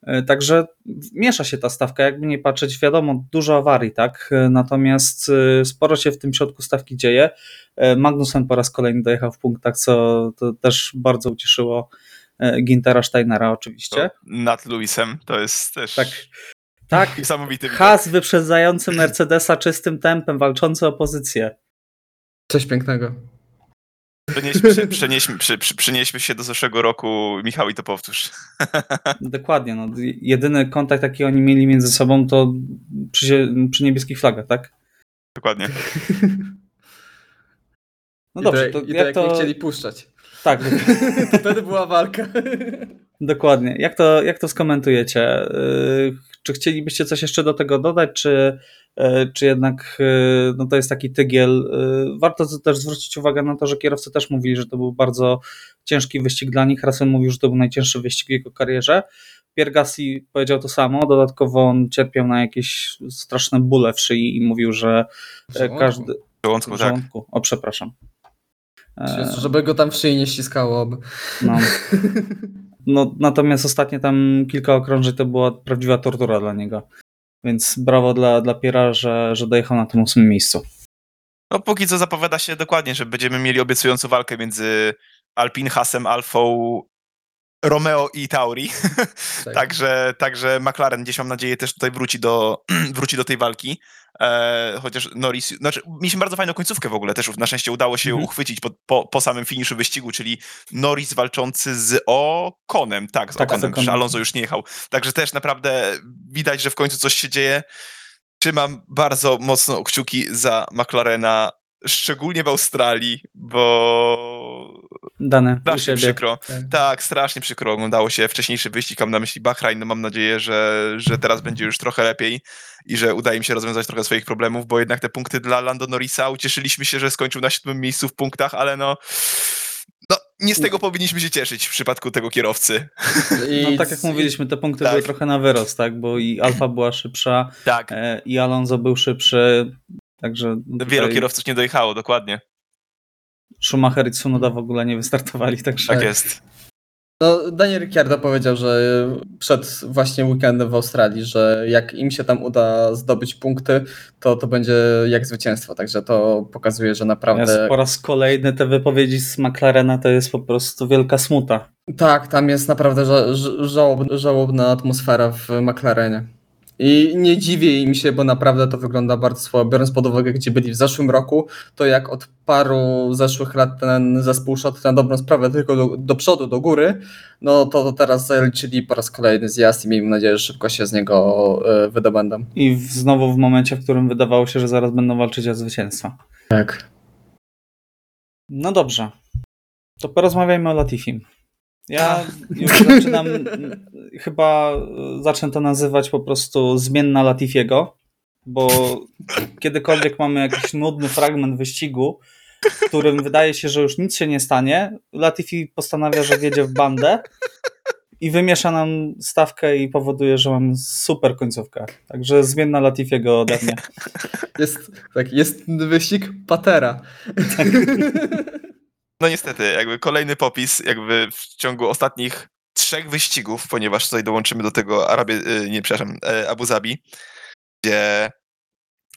E, Także miesza się ta stawka, jakby nie patrzeć, wiadomo, dużo awarii, tak? E, Natomiast e, sporo się w tym środku stawki dzieje. E, Magnussen po raz kolejny dojechał w punktach, co to też bardzo ucieszyło e, Gintera Steinera oczywiście. Nad Lewisem to jest też Tak. Tak, niesamowity. Has wyprzedzający Mercedesa czystym tempem, walczący o pozycję. Coś pięknego. Przenieśmy się, przenieśmy, przy, przy, przenieśmy się do zeszłego roku, Michał, i to powtórz. Dokładnie. No. Jedyny kontakt, jaki oni mieli między sobą, to przy, przy niebieskich flagach, tak? Dokładnie. No I dobrze, to, to i to jak jak to. nie chcieli puszczać. Tak, to wtedy była walka. dokładnie. Jak to, jak to skomentujecie? Yy, Czy chcielibyście coś jeszcze do tego dodać, czy, yy, czy jednak yy, no to jest taki tygiel? Warto też zwrócić uwagę na to, że kierowcy też mówili, że to był bardzo ciężki wyścig dla nich. Russell mówił, że to był najcięższy wyścig w jego karierze. Pierre Gasly powiedział to samo, dodatkowo on cierpiał na jakieś straszne bóle w szyi i mówił, że każdy... W żołądku, W tak. żołądku. O, przepraszam. Żeby go tam w szyi nie ściskało. oby. No. No, natomiast ostatnie tam kilka okrążeń to była prawdziwa tortura dla niego. Więc brawo dla, dla Piera, że, że dojechał na tym ósmym miejscu. No póki co zapowiada się dokładnie, że będziemy mieli obiecującą walkę między Alpin, Hasem, Alfą, Romeo i Tauri. Tak. Także, także McLaren gdzieś mam nadzieję też tutaj wróci do, wróci do tej walki. E, chociaż Norris, znaczy mieliśmy bardzo fajną końcówkę w ogóle, też na szczęście udało się Mhm. uchwycić po, po, po samym finiszu wyścigu, czyli Norris walczący z Okonem, tak, z Tak, z Okonem, że Alonso już nie jechał. Także też naprawdę widać, że w końcu coś się dzieje. Trzymam bardzo mocno kciuki za McLarena, szczególnie w Australii, bo Dane, strasznie przykro. Tak. Tak, strasznie przykro oglądało się wcześniejszy wyścig, mam na myśli Bahrain, no mam nadzieję, że, że teraz będzie już trochę lepiej i że uda im się rozwiązać trochę swoich problemów, bo jednak te punkty dla Lando Norrisa, ucieszyliśmy się, że skończył na siódmym miejscu w punktach, ale no, no nie z tego powinniśmy się cieszyć w przypadku tego kierowcy. I No tak jak mówiliśmy, te punkty Tak. były trochę na wyrost, tak? Bo i Alfa była szybsza, Tak, e, i Alonso był szybszy, także wielu kierowców nie dojechało, dokładnie. Schumacher i Tsunoda w ogóle nie wystartowali, także Tak Tak. jest. No, Daniel Ricciardo powiedział, że przed właśnie weekendem w Australii, że jak im się tam uda zdobyć punkty, to to będzie jak zwycięstwo. Także to pokazuje, że naprawdę. jest po raz kolejny te wypowiedzi z McLarena to jest po prostu wielka smuta. Tak, tam jest naprawdę ża- ża- żałob- żałobna atmosfera w McLarenie. I nie dziwię im się, bo naprawdę to wygląda bardzo słabo. Biorąc pod uwagę, gdzie byli w zeszłym roku, to jak od paru zeszłych lat ten zespół szedł na dobrą sprawę tylko do, do przodu, do góry, no to, to teraz zaliczyli po raz kolejny zjazd i miejmy nadzieję, że szybko się z niego e, wydobędą. I w, znowu w momencie, w którym wydawało się, że zaraz będą walczyć o zwycięstwa. Tak. No dobrze. To porozmawiajmy o Latifim. Ja już zaczynam, chyba zacznę to nazywać po prostu zmienna Latifiego, bo kiedykolwiek mamy jakiś nudny fragment wyścigu, w którym wydaje się, że już nic się nie stanie, Latifi postanawia, że wjedzie w bandę i wymiesza nam stawkę i powoduje, że mam super końcówkę. Także zmienna Latifiego ode mnie. Jest, tak, jest wyścig Patera. Tak. No niestety, jakby kolejny popis, jakby w ciągu ostatnich trzech wyścigów, ponieważ tutaj dołączymy do tego Arabię, y, nie przepraszam, e, Abu Zabi, gdzie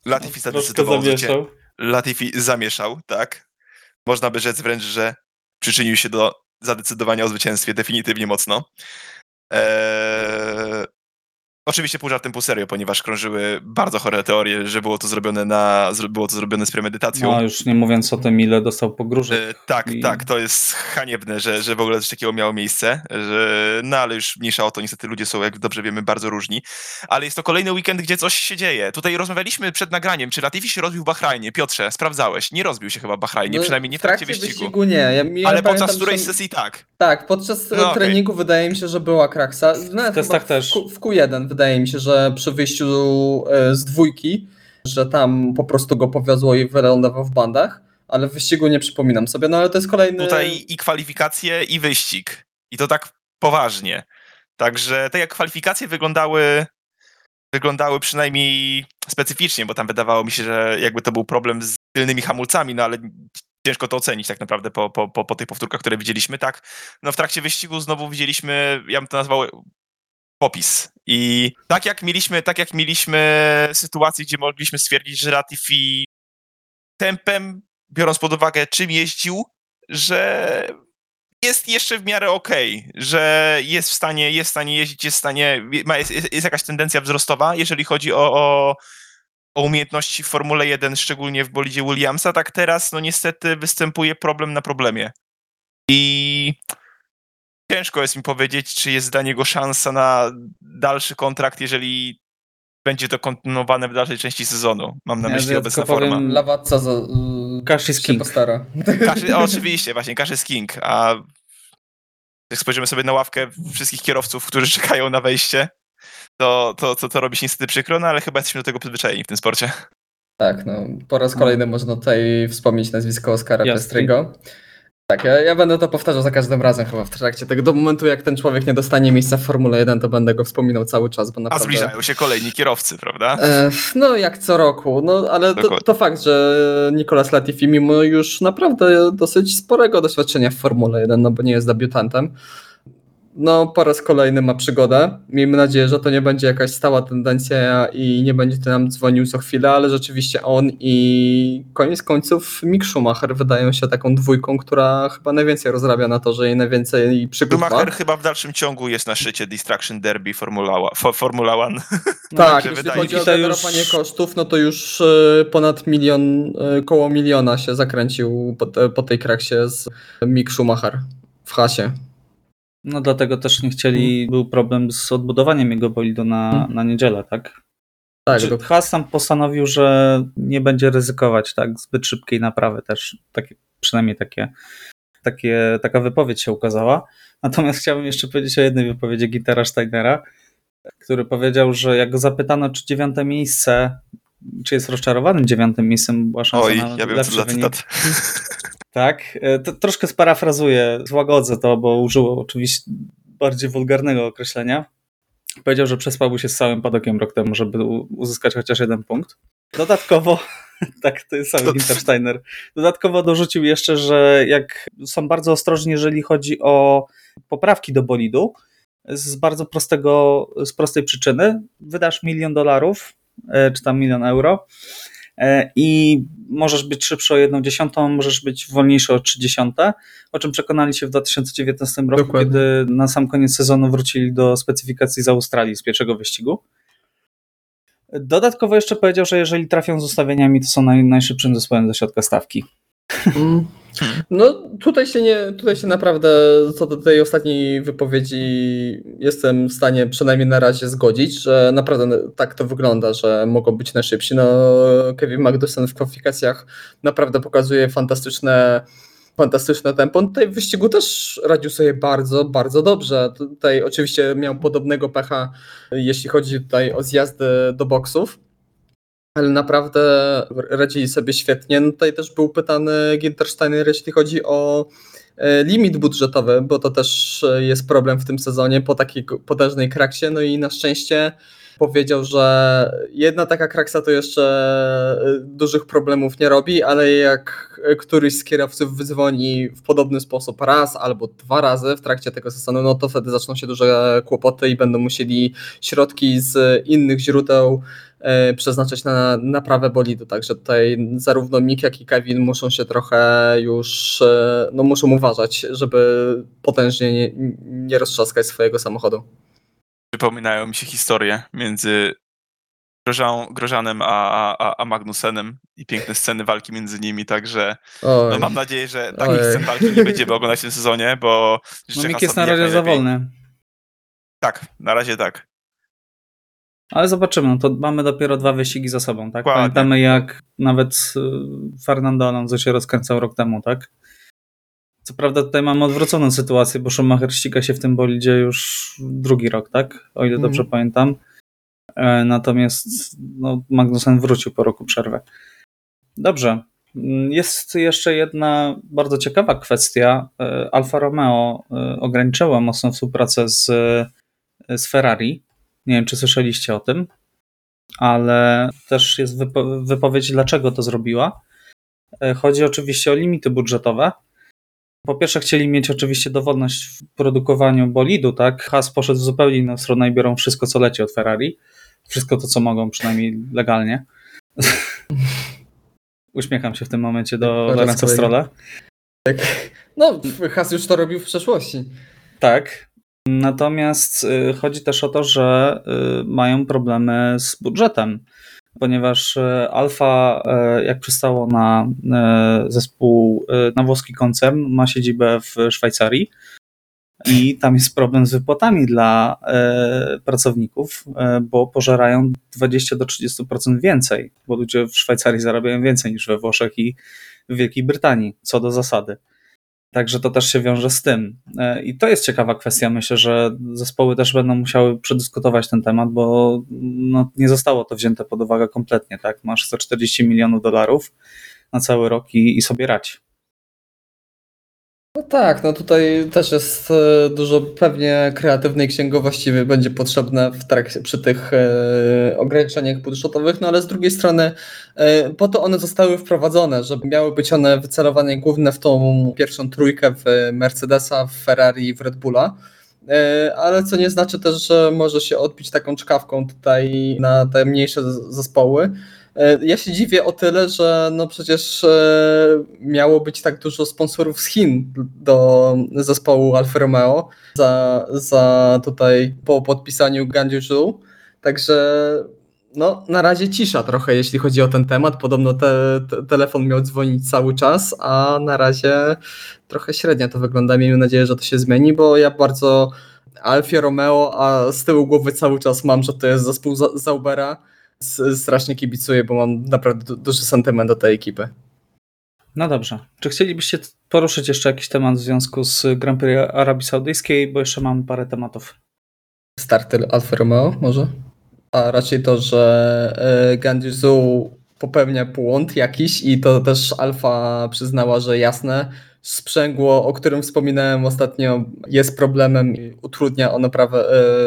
Latifi zadecydował, zamieszał. Latifi zamieszał, tak. Można by rzec wręcz, że przyczynił się do zadecydowania o zwycięstwie definitywnie mocno. Eee, Oczywiście pół żartem, pół serio, ponieważ krążyły bardzo chore teorie, że było to zrobione na, było to zrobione z premedytacją. No już nie mówiąc o tym, ile dostał pogróżek. E, tak, i... tak, to jest haniebne, że, że w ogóle coś takiego miało miejsce, że, no ale już mniejsza o to, niestety ludzie są, jak dobrze wiemy, bardzo różni. Ale jest to kolejny weekend, gdzie coś się dzieje. Tutaj rozmawialiśmy przed nagraniem, czy Latifi się rozbił w Bahrajnie. Piotrze, sprawdzałeś, nie rozbił się chyba w Bahrajnie, no, przynajmniej nie w trakcie, wyścigu. wyścigu. nie. Ja, ja ale podczas której że... sesji tak. Tak, podczas no, treningu okay. wydaje mi się, że była kraksa. Nawet w testach też. W, w Q1 wydaje mi się, że przy wyjściu e, z dwójki, że tam po prostu go powiozło i wylądował w bandach, ale wyścigu nie przypominam sobie, no ale to jest kolejny... Tutaj i kwalifikacje, i wyścig. I to tak poważnie. Także te jak kwalifikacje wyglądały, wyglądały przynajmniej specyficznie, bo tam wydawało mi się, że jakby to był problem z tylnymi hamulcami, no ale ciężko to ocenić tak naprawdę po, po, po, po tych powtórkach, które widzieliśmy, tak? No w trakcie wyścigu znowu widzieliśmy, ja bym to nazwał popis. I tak jak mieliśmy, tak jak mieliśmy sytuację, gdzie mogliśmy stwierdzić, że Latifi tempem, biorąc pod uwagę czym jeździł, że jest jeszcze w miarę okej, okay, że jest w stanie, jest w stanie jeździć, jest w stanie, jest, jest jakaś tendencja wzrostowa, jeżeli chodzi o, o, o, umiejętności w Formule 1, szczególnie w bolidzie Williamsa, tak teraz no niestety występuje problem na problemie. I ciężko jest mi powiedzieć, czy jest dla niego szansa na dalszy kontrakt, jeżeli będzie to kontynuowane w dalszej części sezonu. Mam na ja myśli obecna forma. Lawatca za, Cash is King. postara. Cash, oczywiście, właśnie, Cash is King. A jak spojrzymy sobie na ławkę wszystkich kierowców, którzy czekają na wejście, to, to, to, to robi się niestety przykro, no ale chyba jesteśmy do tego przyzwyczajeni w tym sporcie. Tak, no po raz kolejny no. można tutaj wspomnieć nazwisko Oskara Pestrygo. Tak, ja, ja, będę to powtarzał za każdym razem chyba w trakcie tego. Do momentu, jak ten człowiek nie dostanie miejsca w Formule 1, to będę go wspominał cały czas. Bo naprawdę... A zbliżają się kolejni kierowcy, prawda? E, no, jak co roku. No, ale to, to, fakt, że Nicolas Latifi, mimo już naprawdę dosyć sporego doświadczenia w Formule 1, no bo nie jest debiutantem, no po raz kolejny ma przygodę. Miejmy nadzieję, że to nie będzie jakaś stała tendencja i nie będzie to nam dzwonił co chwilę, ale rzeczywiście on i koniec końców Mick Schumacher wydają się taką dwójką, która chyba najwięcej rozrabia na to, że jej najwięcej przygód Schumacher ma. chyba w dalszym ciągu jest na szczycie Distraction Derby Formula, Formula One. tak, jeśli chodzi o generowanie już... kosztów, no to już e, ponad milion, e, koło miliona się zakręcił po, po tej kraksie z Mick Schumacher w hasie. No dlatego też nie chcieli, był problem z odbudowaniem jego bolidu na, hmm. na niedzielę, tak? Tak. Znaczy, to... Postanowił, że nie będzie ryzykować tak zbyt szybkiej naprawy też, takie, przynajmniej takie, takie, taka wypowiedź się ukazała. Natomiast chciałbym jeszcze powiedzieć o jednej wypowiedzi Gitara Steinera, który powiedział, że jak go zapytano, czy dziewiąte miejsce, czy jest rozczarowany dziewiątym miejscem, była szansa Oj, na ja wiem, co wynik. Tak, e, to troszkę sparafrazuję, złagodzę to, bo użyło oczywiście bardziej wulgarnego określenia. Powiedział, że przespałby się z całym padokiem rok temu, żeby uzyskać chociaż jeden punkt. Dodatkowo, tak, to jest sam Wintersteiner. Dodatkowo dorzucił jeszcze, że jak są bardzo ostrożni, jeżeli chodzi o poprawki do bolidu, z bardzo prostego, z prostej przyczyny. Wydasz milion dolarów, e, czy tam milion euro, i możesz być szybszy o jedną dziesiątą, możesz być wolniejszy o trzy dziesiąte, o czym przekonali się w 2019 roku, Dokładnie. kiedy na sam koniec sezonu wrócili do specyfikacji z Australii z pierwszego wyścigu. Dodatkowo jeszcze powiedział, że jeżeli trafią z ustawieniami, to są naj, najszybszym zespołem ze środka stawki. Mm. No tutaj się nie, tutaj się naprawdę co do tej ostatniej wypowiedzi jestem w stanie przynajmniej na razie zgodzić, że naprawdę tak to wygląda, że mogą być najszybsi. No Kevin Magnussen w kwalifikacjach naprawdę pokazuje fantastyczne fantastyczne tempo. Tutaj w wyścigu też radził sobie bardzo, bardzo dobrze. Tutaj oczywiście miał podobnego pecha, jeśli chodzi tutaj o zjazdy do boksów, ale naprawdę radzili sobie świetnie. No tutaj też był pytany Gintersteiner, jeśli chodzi o e, limit budżetowy, bo to też jest problem w tym sezonie po takiej potężnej kraksie, no i na szczęście powiedział, że jedna taka kraksa to jeszcze e, dużych problemów nie robi, ale jak któryś z kierowców wyzwoni w podobny sposób raz albo dwa razy w trakcie tego sezonu, no to wtedy zaczną się duże kłopoty i będą musieli środki z innych źródeł e, przeznaczać na naprawę bolidu. Także tutaj zarówno Mick, jak i Kevin muszą się trochę już, e, no muszą uważać, żeby potężnie nie, nie roztrzaskać swojego samochodu przypominają mi się historie między Grożan, Grożanem a, a, a Magnusenem i piękne sceny walki między nimi, także no, mam nadzieję, że takich Oj. scen walki nie będziemy oglądać w tym sezonie, bo no, Mik jest na razie za wolny. Tak, na razie tak. Ale zobaczymy, no to mamy dopiero dwa wyścigi za sobą, tak? Pamiętamy jak nawet y, Fernando Alonso się rozkręcał rok temu, tak? Co prawda tutaj mamy odwróconą sytuację, bo Schumacher ściga się w tym bolidzie już drugi rok, tak? O ile dobrze mm. pamiętam. E, natomiast no, Magnussen wrócił po roku przerwy. Dobrze. Jest jeszcze jedna bardzo ciekawa kwestia. E, Alfa Romeo e, ograniczyła mocno współpracę z, z Ferrari. Nie wiem, czy słyszeliście o tym, ale też jest wypo wypowiedź, dlaczego to zrobiła. Chodzi oczywiście o limity budżetowe po pierwsze chcieli mieć oczywiście dowodność w produkowaniu bolidu, tak? Has poszedł w zupełnie inną stronę i biorą wszystko, co leci od Ferrari. Wszystko to, co mogą, przynajmniej legalnie. Uśmiecham się w tym momencie do Lorenza Strolla. Tak. No, Has już to robił w przeszłości. Tak. Natomiast y, chodzi też o to, że y, mają problemy z budżetem ponieważ e, Alfa, jak przystało na zespół, na włoski koncern, ma siedzibę w Szwajcarii i tam jest problem z wypłatami dla pracowników, bo pożerają 20 do 30% więcej, bo ludzie w Szwajcarii zarabiają więcej niż we Włoszech i w Wielkiej Brytanii, co do zasady. Także to też się wiąże z tym. E, I to jest ciekawa kwestia. Myślę, że zespoły też będą musiały przedyskutować ten temat, bo no, nie zostało to wzięte pod uwagę kompletnie. Tak? Masz 140 milionów dolarów na cały rok i, i sobie radź. No tak, no tutaj też jest e, dużo pewnie kreatywnej księgowości będzie potrzebne w trakcie, przy tych e, ograniczeniach budżetowych, no ale z drugiej strony e, po to one zostały wprowadzone, żeby miały być one wycelowane głównie w tą pierwszą trójkę w Mercedesa, w Ferrari i w Red Bulla ale co nie znaczy też, że może się odbić taką czkawką tutaj na te mniejsze zespoły. E, ja się dziwię o tyle, że no przecież e, miało być tak dużo sponsorów z Chin do zespołu Alfa Romeo za, za tutaj po podpisaniu Ganju Także no, na razie cisza trochę, jeśli chodzi o ten temat. Podobno te, te, telefon miał dzwonić cały czas, a na razie trochę średnio to wygląda. Miejmy nadzieję, że to się zmieni, bo ja bardzo Alfie Romeo, a z tyłu głowy cały czas mam, że to jest zespół Zaubera strasznie kibicuję, bo mam naprawdę duży sentyment do tej ekipy. No dobrze. Czy chcielibyście poruszyć jeszcze jakiś temat w związku z Grand Prix Arabii Saudyjskiej, bo jeszcze mam parę tematów. Starty Alfa Romeo może? A raczej to, że e, Gandizu popełnia błąd jakiś i to też Alfa przyznała, że jasne, sprzęgło, o którym wspominałem ostatnio, jest problemem i utrudnia ono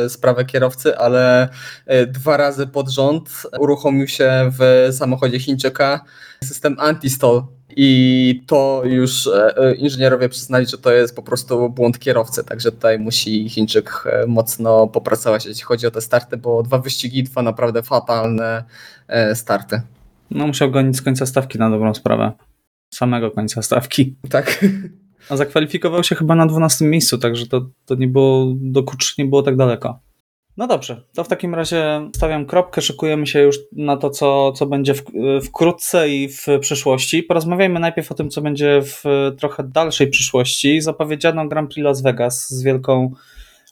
e, sprawę kierowcy, ale e, dwa razy pod rząd uruchomił się w samochodzie Chińczyka system anti-stall. I to już e, inżynierowie przyznali, że to jest po prostu błąd kierowcy, także tutaj musi Chińczyk mocno popracować, jeśli chodzi o te starty, bo dwa wyścigi, dwa naprawdę fatalne starty. No musiał gonić z końca stawki na dobrą sprawę samego końca stawki. Tak. A zakwalifikował się chyba na 12 miejscu, także to, to nie było, do kurcz nie było tak daleko. No dobrze, to w takim razie stawiam kropkę, szykujemy się już na to, co, co będzie w, wkrótce i w przyszłości. Porozmawiajmy najpierw o tym, co będzie w trochę dalszej przyszłości. Zapowiedziano Grand Prix Las Vegas z wielką,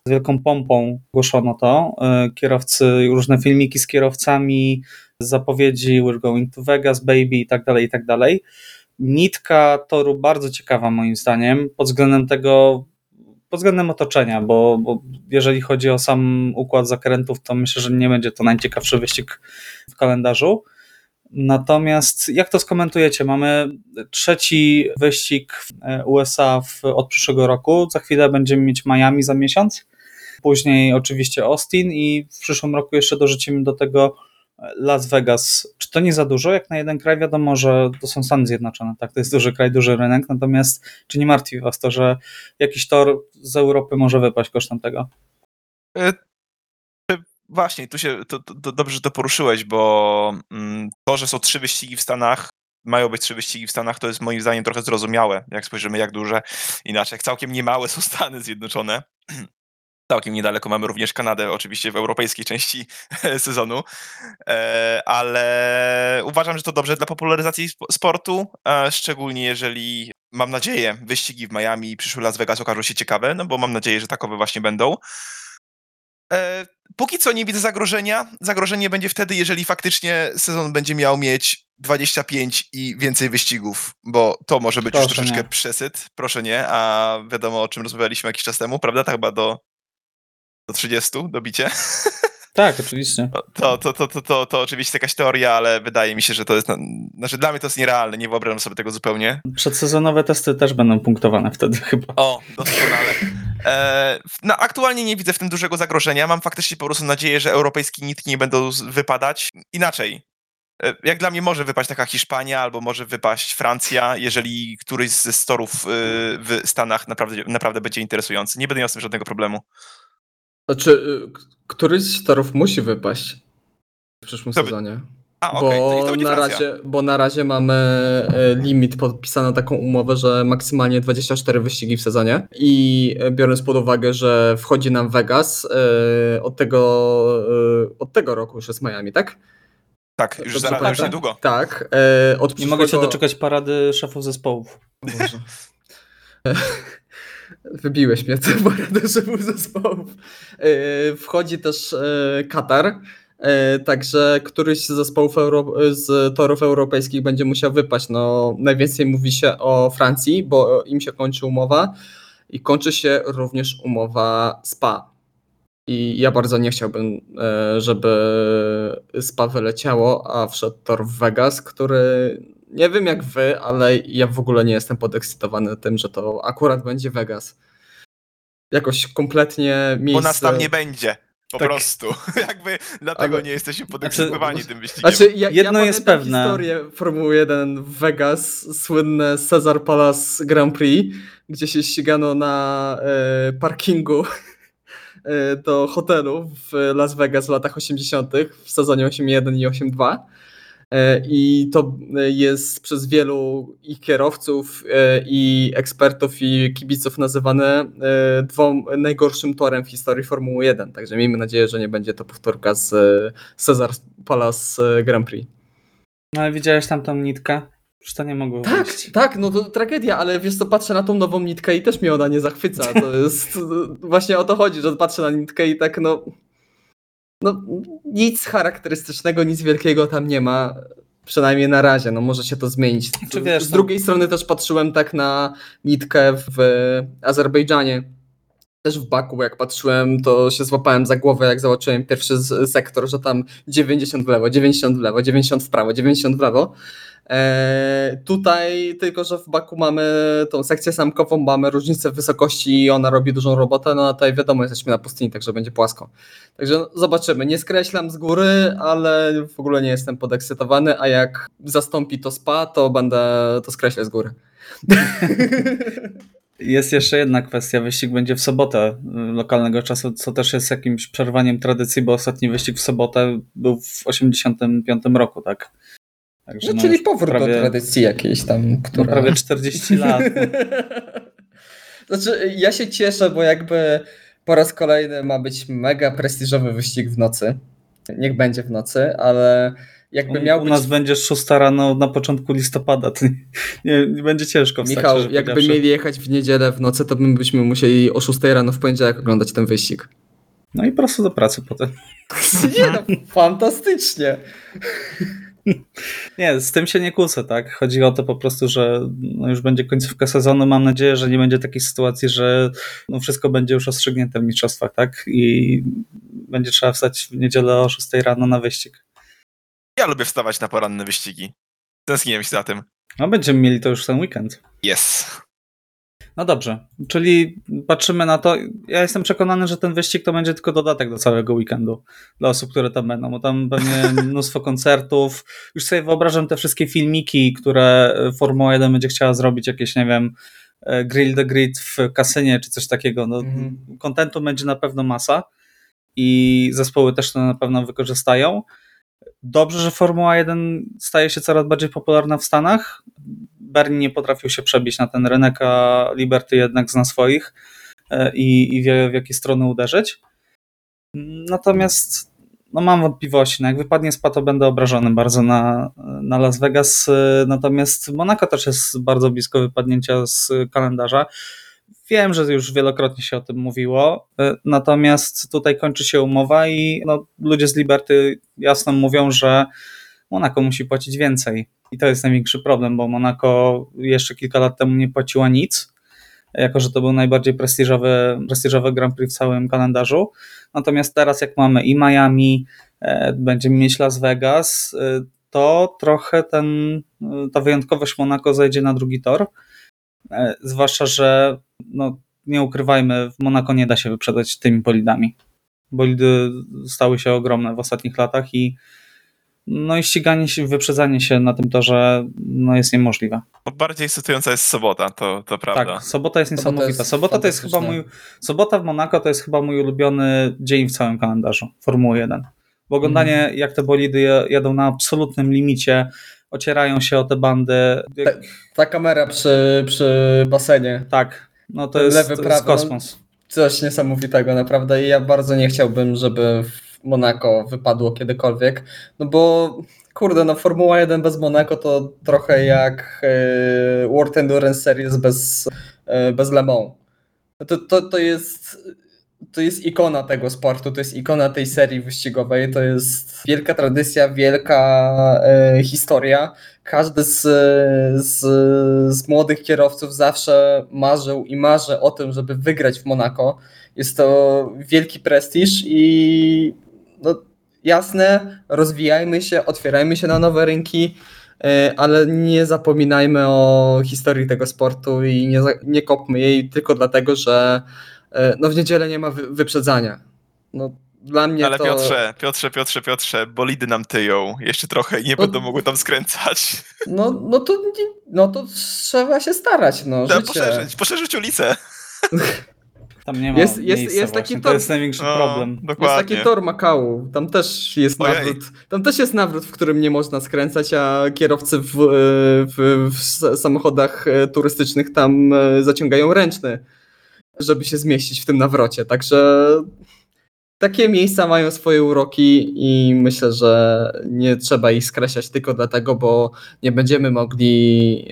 z wielką pompą głoszono to. E, kierowcy, różne filmiki z kierowcami, zapowiedzi We're going to Vegas, baby i tak dalej, i tak dalej. Nitka toru bardzo ciekawa moim zdaniem, pod względem tego, pod względem otoczenia, bo, bo, jeżeli chodzi o sam układ zakrętów, to myślę, że nie będzie to najciekawszy wyścig w kalendarzu. Natomiast jak to skomentujecie? Mamy trzeci wyścig w USA w, od przyszłego roku. Za chwilę będziemy mieć Miami za miesiąc. Później oczywiście Austin i w przyszłym roku jeszcze dorzucimy do tego Las Vegas. Czy to nie za dużo? Jak na jeden kraj wiadomo, że to są Stany Zjednoczone, tak? To jest duży kraj, duży rynek, natomiast czy nie martwi Was to, że jakiś tor z Europy może wypaść kosztem tego? E, właśnie, tu się to, to, dobrze, to poruszyłeś, bo mm, to, że są trzy wyścigi w Stanach, mają być trzy wyścigi w Stanach, to jest moim zdaniem trochę zrozumiałe, jak spojrzymy, jak duże, inaczej, jak całkiem niemałe są Stany Zjednoczone. Całkiem niedaleko mamy również Kanadę, oczywiście w europejskiej części sezonu, e, ale uważam, że to dobrze dla popularyzacji sportu, szczególnie jeżeli, mam nadzieję, wyścigi w Miami i przyszły Las Vegas okażą się ciekawe, no bo mam nadzieję, że takowe właśnie będą. E, póki co nie widzę zagrożenia. Zagrożenie będzie wtedy, jeżeli faktycznie sezon będzie miał mieć 25 i więcej wyścigów, bo to może być proszę już troszeczkę nie. przesyt. Proszę nie, a wiadomo o czym rozmawialiśmy jakiś czas temu, prawda? Tak chyba do do 30 dobicie. Tak, oczywiście. To, to, to, to, to, to oczywiście jakaś teoria, ale wydaje mi się, że to jest. Znaczy, dla mnie to jest nierealne, nie wyobrażam sobie tego zupełnie. Przedsezonowe testy też będą punktowane wtedy chyba. O, doskonale. E, no, aktualnie nie widzę w tym dużego zagrożenia. Mam faktycznie po prostu nadzieję, że europejskie nitki nie będą wypadać. Inaczej. E, jak dla mnie może wypaść taka Hiszpania, albo może wypaść Francja, jeżeli któryś ze storów y, w Stanach naprawdę, naprawdę będzie interesujący. Nie będę miał z tym żadnego problemu. Znaczy, y, któryś z torów musi wypaść w przyszłym to sezonie. A, okay. bo, na razie, bo na razie mamy e, limit, podpisano taką umowę, że maksymalnie 24 wyścigi w sezonie i e, biorąc pod uwagę, że wchodzi nam Vegas e, od tego, od tego roku już jest Miami, tak? Tak, już, zaraz, tak, już tak, niedługo. Tak. Od Nie mogę się doczekać parady szefów zespołów. Wybiłeś mnie, co paradoxem zespołów. E, wchodzi też e, Katar, e, także któryś z zespołów Euro z torów europejskich będzie musiał wypaść. No, najwięcej mówi się o Francji, bo im się kończy umowa i kończy się również umowa SPA. I ja bardzo nie chciałbym, żeby SPA wyleciało, a wszedł tor w Vegas, który nie wiem jak wy, ale ja w ogóle nie jestem podekscytowany tym, że to akurat będzie Vegas. Jakoś kompletnie miejsce... Bo nas tam nie będzie. Po tak. prostu. Jakby dlatego ale... nie jesteśmy podekscytowani znaczy, tym wyścigiem. Znaczy, ja, Jedno ja jest pewne. historię Formuły 1 w Vegas, słynne Cesar Palace Grand Prix, gdzie się ścigano na e, parkingu e, do hotelu w Las Vegas w latach 80. w sezonie 8.1 i 8.2 E, I to jest przez wielu ich kierowców e, i ekspertów i kibiców nazywane e, dwom najgorszym torem w historii Formuły 1. Także miejmy nadzieję, że nie będzie to powtórka z Cesar Palace Grand Prix. No ale widziałeś tam tą nitkę? Już to nie mogło Tak, wyjść. tak, no to tragedia, ale wiesz co, patrzę na tą nową nitkę i też mnie ona nie zachwyca. To jest właśnie o to chodzi, że patrzę na nitkę i tak no no, nic charakterystycznego, nic wielkiego tam nie ma. Przynajmniej na razie, no może się to zmienić. Czy wiesz, z no- drugiej strony też patrzyłem tak na nitkę w Azerbejdżanie. Też w Baku, jak patrzyłem, to się złapałem za głowę, jak zobaczyłem pierwszy sektor, że tam 90 w lewo, 90 w lewo, 90 w prawo, 90 w lewo. E, tutaj tylko, że w Baku mamy tą sekcję samkową, mamy różnicę w wysokości i ona robi dużą robotę, no a tutaj wiadomo, jesteśmy na pustyni, także będzie płasko. Także zobaczymy. Nie skreślam z góry, ale w ogóle nie jestem podekscytowany, a jak zastąpi to spa, to będę to skreślę z góry. Jest jeszcze jedna kwestia. Wyścig będzie w sobotę y, lokalnego czasu, co też jest jakimś przerwaniem tradycji, bo ostatni wyścig w sobotę był w 85 roku, tak? Także no, no czyli powrót prawie, do tradycji jakiejś tam, która... No prawie 40 lat. No. znaczy, ja się cieszę, bo jakby po raz kolejny ma być mega prestiżowy wyścig w nocy. Niech będzie w nocy, ale jakby miał U być... nas będzie 6 rano na początku listopada, to nie, nie będzie ciężko wstać. Michał, jakby mieli jechać w niedzielę w nocy, to my byśmy musieli o 6 rano w poniedziałek oglądać ten wyścig. No i prosto do pracy potem. Nie no, fantastycznie. Nie, z tym się nie kłócę, tak? Chodzi o to po prostu, że no już będzie końcówka sezonu. Mam nadzieję, że nie będzie takiej sytuacji, że no wszystko będzie już rozstrzygnięte w mistrzostwach, tak? I będzie trzeba wstać w niedzielę o 6 rano na wyścig. Ja lubię wstawać na poranne wyścigi. Tęskniłem się za tym. No będziemy mieli to już ten weekend. Yes. No dobrze, czyli patrzymy na to. Ja jestem przekonany, że ten wyścig to będzie tylko dodatek do całego weekendu dla osób, które tam będą, bo tam pewnie mnóstwo koncertów. Już sobie wyobrażam te wszystkie filmiki, które Formuła 1 będzie chciała zrobić, jakieś, nie wiem, e, Grill the Grid w kasynie czy coś takiego. No, Mhm. Kontentu będzie na pewno masa i zespoły też to na pewno wykorzystają. Dobrze, że Formuła 1 staje się coraz bardziej popularna w Stanach. Bernie nie potrafił się przebić na ten rynek, a Liberty jednak zna swoich e, i, i wie w jakie strony uderzyć. Natomiast no mam wątpliwości. No jak wypadnie spa, to będę obrażony bardzo na, na Las Vegas. E, Natomiast Monaco też jest bardzo blisko wypadnięcia z kalendarza. Wiem, że już wielokrotnie się o tym mówiło, e, natomiast tutaj kończy się umowa i no, ludzie z Liberty jasno mówią, że Monaco musi płacić więcej. I to jest największy problem, bo Monaco jeszcze kilka lat temu nie płaciła nic, jako że to był najbardziej prestiżowy, prestiżowy Grand Prix w całym kalendarzu. Natomiast teraz, jak mamy i Miami, e, będziemy mieć Las Vegas, e, to trochę ten, ta wyjątkowość Monaco zejdzie na drugi tor. E, Zwłaszcza, że no, nie ukrywajmy, w Monako nie da się wyprzedać tymi bolidami. Bolidy stały się ogromne w ostatnich latach i no i ściganie się, wyprzedzanie się na tym torze no, jest niemożliwe. Bardziej ekscytująca jest sobota, to, to prawda. Tak, sobota jest Sobota niesamowita. jest sobota to jest chyba mój, sobota w Monako to jest chyba mój ulubiony dzień w całym kalendarzu Formuły 1. Bo oglądanie Mhm. jak te bolidy jadą na absolutnym limicie, ocierają się o te bandy. Jak, Ta kamera przy, przy basenie. tak, no to Ten jest, lewy, to jest prawy, no, kosmos. Coś niesamowitego, naprawdę. I ja bardzo nie chciałbym, żeby w Monako wypadło kiedykolwiek. No bo, kurde, no Formuła 1 bez Monako to trochę jak e, World Endurance Series bez, e, bez Le Mans. To, to, to, jest, to jest ikona tego sportu, to jest ikona tej serii wyścigowej, to jest wielka tradycja, wielka e, historia. Każdy z, z, z młodych kierowców zawsze marzył i marzy o tym, żeby wygrać w Monako. Jest to wielki prestiż i no, jasne, rozwijajmy się, otwierajmy się na nowe rynki, e, ale nie zapominajmy o historii tego sportu i nie, nie kopmy jej tylko dlatego, że no, w niedzielę nie ma wy, wyprzedzania. No, dla mnie Ale to... Piotrze, Piotrze, Piotrze, Piotrze, bolidy nam tyją. Jeszcze trochę i nie No- będą mogły tam skręcać. No, no, to, no to trzeba się starać. No, życie. poszerzyć, poszerzyć ulicę. Tam nie ma Jest- jest- miejsca jest taki tor- To jest największy No, problem. Jest dokładnie. taki tor Makału, tam też jest Ojej. nawrót. Tam też jest nawrót, w którym nie można skręcać, a kierowcy w, w, w s- samochodach e, turystycznych tam e, zaciągają ręczny, żeby się zmieścić w tym nawrocie. Także takie miejsca mają swoje uroki i myślę, że nie trzeba ich skreślać tylko dlatego, bo nie będziemy mogli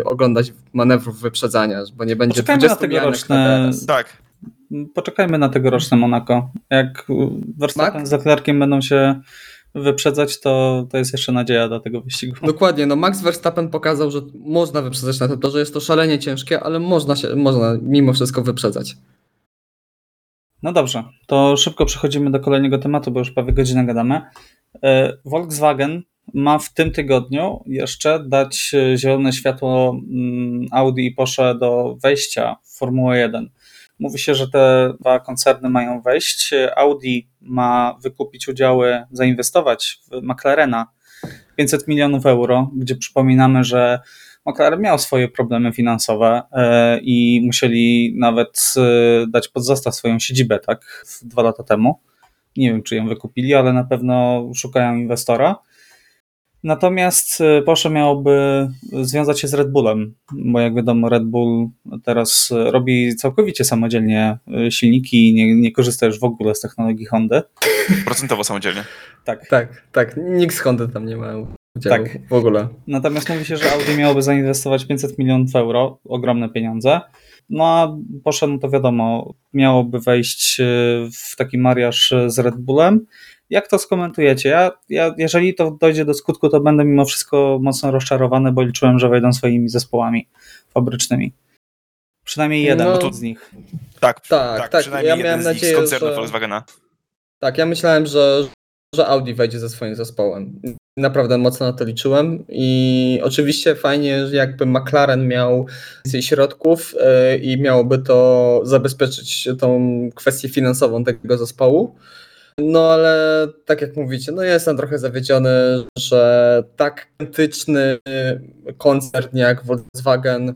e, oglądać manewrów wyprzedzania, bo nie będzie Poczekajmy na 20 mianek tegoroczne- na. Tak. Poczekajmy na tegoroczne Monako. Jak Verstappen Mac? z Leclerciem będą się wyprzedzać, to, to jest jeszcze nadzieja dla tego wyścigu. Dokładnie, no Max Verstappen pokazał, że można wyprzedzać na tym torze, jest to szalenie ciężkie, ale można się, można mimo wszystko wyprzedzać. No dobrze, to szybko przechodzimy do kolejnego tematu, bo już prawie godzinę gadamy. E, Volkswagen ma w tym tygodniu jeszcze dać e, zielone światło mm, Audi i Porsche do wejścia w Formułę 1. Mówi się, że te dwa koncerny mają wejść. Audi ma wykupić udziały, zainwestować w McLarena 500 milionów euro, gdzie przypominamy, że McLaren miał swoje problemy finansowe e, i musieli nawet e, dać pod zastaw swoją siedzibę, tak, dwa lata temu. Nie wiem, czy ją wykupili, ale na pewno szukają inwestora. Natomiast y, Porsche miałoby związać się z Red Bullem, bo jak wiadomo, Red Bull teraz robi całkowicie samodzielnie y, silniki i nie, nie korzysta już w ogóle z technologii Hondy. Procentowo samodzielnie. Tak. Tak, tak. Nikt z Hondy tam nie ma udziału tak. w ogóle. Natomiast mówi się, że Audi miałoby zainwestować 500 milionów euro, ogromne pieniądze. No a Porsche, no to wiadomo, miałoby wejść w taki mariaż z Red Bullem jak to skomentujecie? Ja, ja, jeżeli to dojdzie do skutku, to będę mimo wszystko mocno rozczarowany, bo liczyłem, że wejdą swoimi zespołami fabrycznymi. Przynajmniej jeden no, z nich. Tak, tak, tak. tak. Przynajmniej ja miałem nadzieję, z koncernu że... Volkswagena. Tak, ja myślałem, że, że Audi wejdzie ze swoim zespołem. Naprawdę mocno na to liczyłem i oczywiście fajnie, że jakby McLaren miał więcej środków yy, i miałoby to zabezpieczyć tą kwestię finansową tego zespołu. No ale tak jak mówicie, no jestem trochę zawiedziony, że tak gigantyczny koncern jak Volkswagen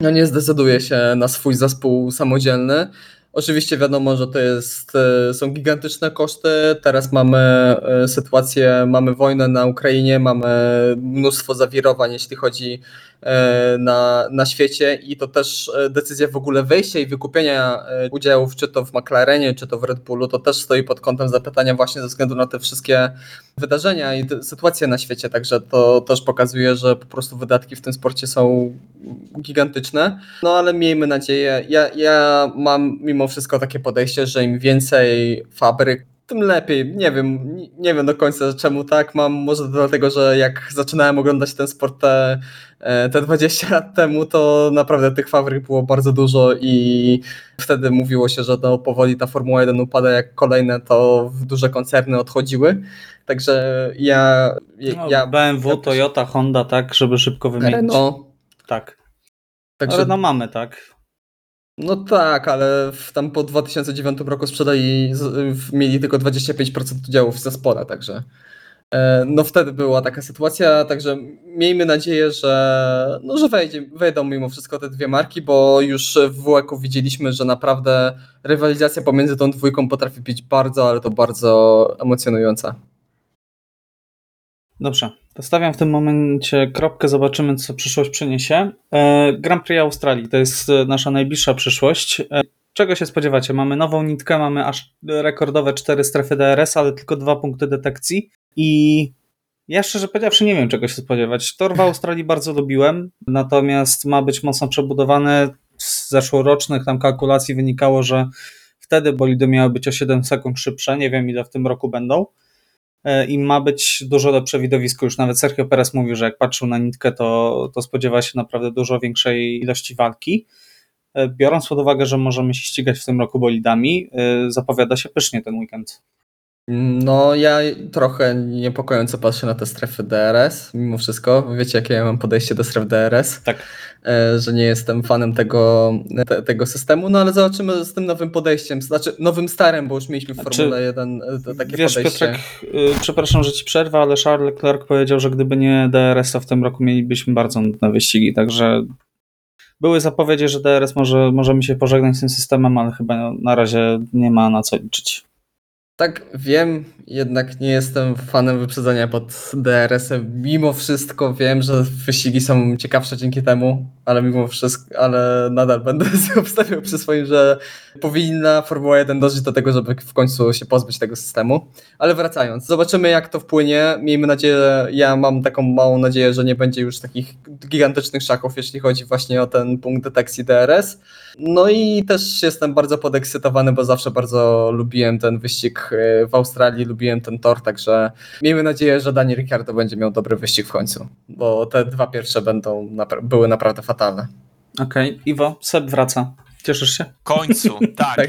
no nie zdecyduje się na swój zespół samodzielny. Oczywiście wiadomo, że to jest, e, są gigantyczne koszty. Teraz mamy e, sytuację, mamy wojnę na Ukrainie, mamy mnóstwo zawirowań, jeśli chodzi na, na świecie i to też decyzja w ogóle wejścia i wykupienia udziałów, czy to w McLarenie, czy to w Red Bullu, to też stoi pod kątem zapytania właśnie ze względu na te wszystkie wydarzenia i sytuacje na świecie. Także to też pokazuje, że po prostu wydatki w tym sporcie są gigantyczne. No ale miejmy nadzieję, ja, ja mam mimo wszystko takie podejście, że im więcej fabryk, tym lepiej. Nie wiem, nie wiem do końca czemu tak mam. Może dlatego, że jak zaczynałem oglądać ten sport te, e, te 20 lat temu, to naprawdę tych fabryk było bardzo dużo i wtedy mówiło się, że to powoli ta Formuła 1 upada, jak kolejne to duże koncerny odchodziły. Także ja. No, ja BMW, ja Toyota, Honda, tak, żeby szybko wymienić. No. Tak. Także, ale no mamy, tak. No tak, ale w, tam po 2009 roku sprzedali, mieli tylko 25% udziałów w zespole, także e, no wtedy była taka sytuacja, także miejmy nadzieję, że, no, że wejdzie, wejdą mimo wszystko te dwie marki, bo już w WEC-u widzieliśmy, że naprawdę rywalizacja pomiędzy tą dwójką potrafi być bardzo, ale to bardzo emocjonująca. Dobrze, stawiam w tym momencie kropkę, zobaczymy, co przyszłość przyniesie. E, Grand Prix Australii to jest e, nasza najbliższa przyszłość. E, czego się spodziewacie? Mamy nową nitkę, mamy aż rekordowe cztery strefy DRS, ale tylko dwa punkty detekcji. I ja szczerze powiedziawszy nie wiem, czego się spodziewać. Tor w Australii bardzo lubiłem, natomiast ma być mocno przebudowany. Z zeszłorocznych tam kalkulacji wynikało, że wtedy bolidy miały być o 7 sekund szybsze. Nie wiem, ile w tym roku będą. E, i ma być dużo lepsze widowisko. Już nawet Sergio Perez mówił, że jak patrzył na nitkę, to, to spodziewa się naprawdę dużo większej ilości walki. E, biorąc pod uwagę, że możemy się ścigać w tym roku bolidami, e, zapowiada się pysznie ten weekend. No, ja trochę niepokojąco patrzę na te strefy DRS, mimo wszystko. Wiecie, jakie ja mam podejście do stref DRS. Tak. E, że nie jestem fanem tego, te, tego systemu, no ale zobaczymy z tym nowym podejściem, znaczy nowym starym, bo już mieliśmy w znaczy, Formule 1 e, takie wiesz, podejście. Piotrek, y, przepraszam, że ci przerwę, ale Charles Leclerc powiedział, że gdyby nie DRS, to w tym roku mielibyśmy bardzo nudne wyścigi, także były zapowiedzi, że DRS może, możemy się pożegnać z tym systemem, ale chyba na razie nie ma na co liczyć. Tak, wiem, jednak nie jestem fanem wyprzedzania pod DRS-em. Mimo wszystko wiem, że wyścigi są ciekawsze dzięki temu, ale mimo wszystko, ale nadal będę obstawiał przy swoim, że powinna Formuła 1 dążyć do tego, żeby w końcu się pozbyć tego systemu. Ale wracając, zobaczymy jak to wpłynie. Miejmy nadzieję, ja mam taką małą nadzieję, że nie będzie już takich gigantycznych szaków, jeśli chodzi właśnie o ten punkt detekcji DRS. No i też jestem bardzo podekscytowany, bo zawsze bardzo lubiłem ten wyścig e, w Australii, lubiłem ten tor, także miejmy nadzieję, że Daniel Ricciardo będzie miał dobry wyścig w końcu, bo te dwa pierwsze będą były naprawdę fatalne. Okej, okay. Iwo, Seb wraca. Cieszysz się? W końcu, tak. tak.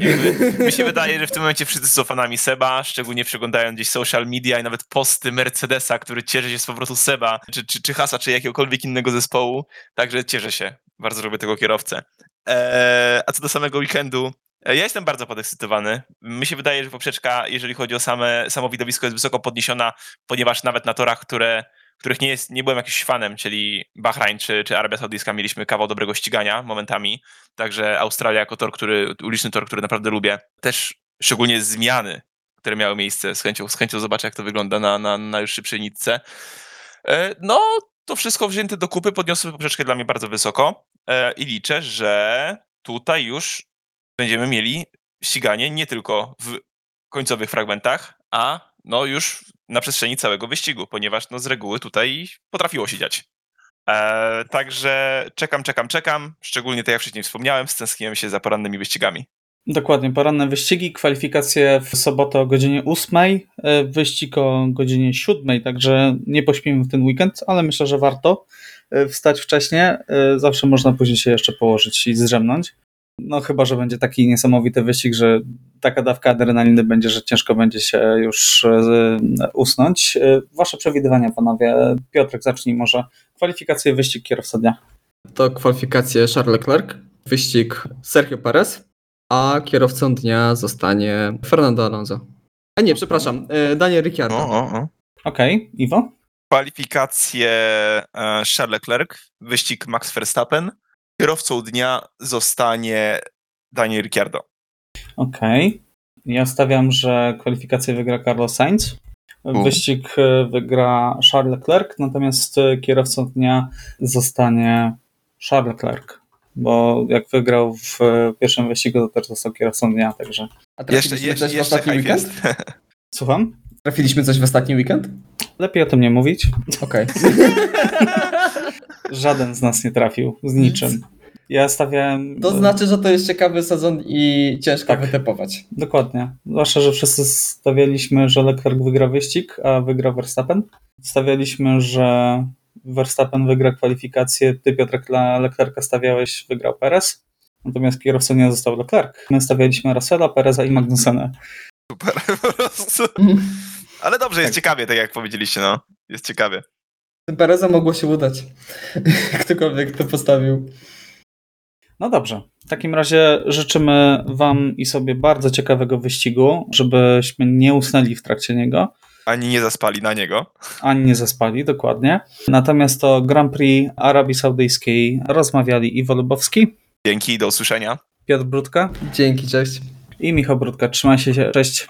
mi się wydaje, że w tym momencie wszyscy są fanami Seba, szczególnie przeglądają gdzieś social media i nawet posty Mercedesa, który cieszy się z powrotu Seba, czy, czy, czy Hasa, czy jakiegokolwiek innego zespołu. Także cieszę się. Bardzo lubię tego kierowcę. Eee, a co do samego weekendu, ja jestem bardzo podekscytowany. Mi się wydaje, że poprzeczka, jeżeli chodzi o same, samo widowisko, jest wysoko podniesiona, ponieważ nawet na torach, które, których nie, jest, nie byłem jakimś fanem, czyli Bahrain czy, czy Arabia Saudyjska, mieliśmy kawał dobrego ścigania momentami. Także Australia jako tor, który, uliczny tor, który naprawdę lubię. Też szczególnie zmiany, które miały miejsce. Z chęcią, z chęcią zobaczę, jak to wygląda na, na, na już szybszej nitce. E, No, to wszystko wzięte do kupy podniosły poprzeczkę dla mnie bardzo wysoko e, i liczę, że tutaj już będziemy mieli ściganie nie tylko w końcowych fragmentach, a no już na przestrzeni całego wyścigu, ponieważ no z reguły tutaj potrafiło się dziać. E, także czekam, czekam, czekam. Szczególnie tak jak wcześniej wspomniałem, stęskniłem się za porannymi wyścigami. Dokładnie, poranne wyścigi, kwalifikacje w sobotę o godzinie 8, e, wyścig o godzinie 7, także nie pośpimy w ten weekend, ale myślę, że warto e, wstać wcześniej. E, Zawsze można później się jeszcze położyć i zdrzemnąć. No chyba, że będzie taki niesamowity wyścig, że taka dawka adrenaliny będzie, że ciężko będzie się już e, usnąć. E, Wasze przewidywania, panowie. Piotrek, zacznij może. Kwalifikacje, wyścig, kierowca dnia. To kwalifikacje Charles Leclerc, wyścig Sergio Perez, a kierowcą dnia zostanie Fernando Alonso. A nie, przepraszam, e, Daniel Ricciardo. O, o, o. Okej, Iwo? Kwalifikacje e, Charles Leclerc, wyścig Max Verstappen. Kierowcą dnia zostanie Daniel Ricciardo. Okej. Ja stawiam, że kwalifikację wygra Carlos Sainz. Wyścig e, wygra Charles Leclerc, natomiast e, kierowcą dnia zostanie Charles Leclerc. Bo jak wygrał w e, pierwszym wyścigu, to też został kierowcą dnia, także. A Jeszcze, jeszcze, coś w ostatni weekend? jest. Słucham? Trafiliśmy coś w ostatni weekend? Lepiej o tym nie mówić. Okej. Żaden z nas nie trafił, z niczym. Ja stawiałem. To znaczy, że to jest ciekawy sezon i ciężko Tak. wytypować. Dokładnie. Zwłaszcza, że wszyscy stawialiśmy, że Leclerc wygra wyścig, a wygra Verstappen. Stawialiśmy, że Verstappen wygra kwalifikację. Ty, Piotrek, dla Leclerca stawiałeś, wygrał Perez. Natomiast kierowcą nie został Leclerc. My stawialiśmy Russella, Pereza i Magnusena. Super, po prostu. Ale dobrze, jest ciekawie, tak jak powiedzieliście, no. Jest ciekawie. Tym Pereza mogło się udać. Ktokolwiek to postawił. No dobrze. W takim razie życzymy Wam i sobie bardzo ciekawego wyścigu, żebyśmy nie usnęli w trakcie niego. Ani nie zaspali na niego. ani nie zaspali, dokładnie. Natomiast o Grand Prix Arabii Saudyjskiej rozmawiali Iwo Lubowski, Dzięki, do usłyszenia. Piotr Brudka Dzięki, cześć. i Michał Brudka. Trzymaj się, cześć.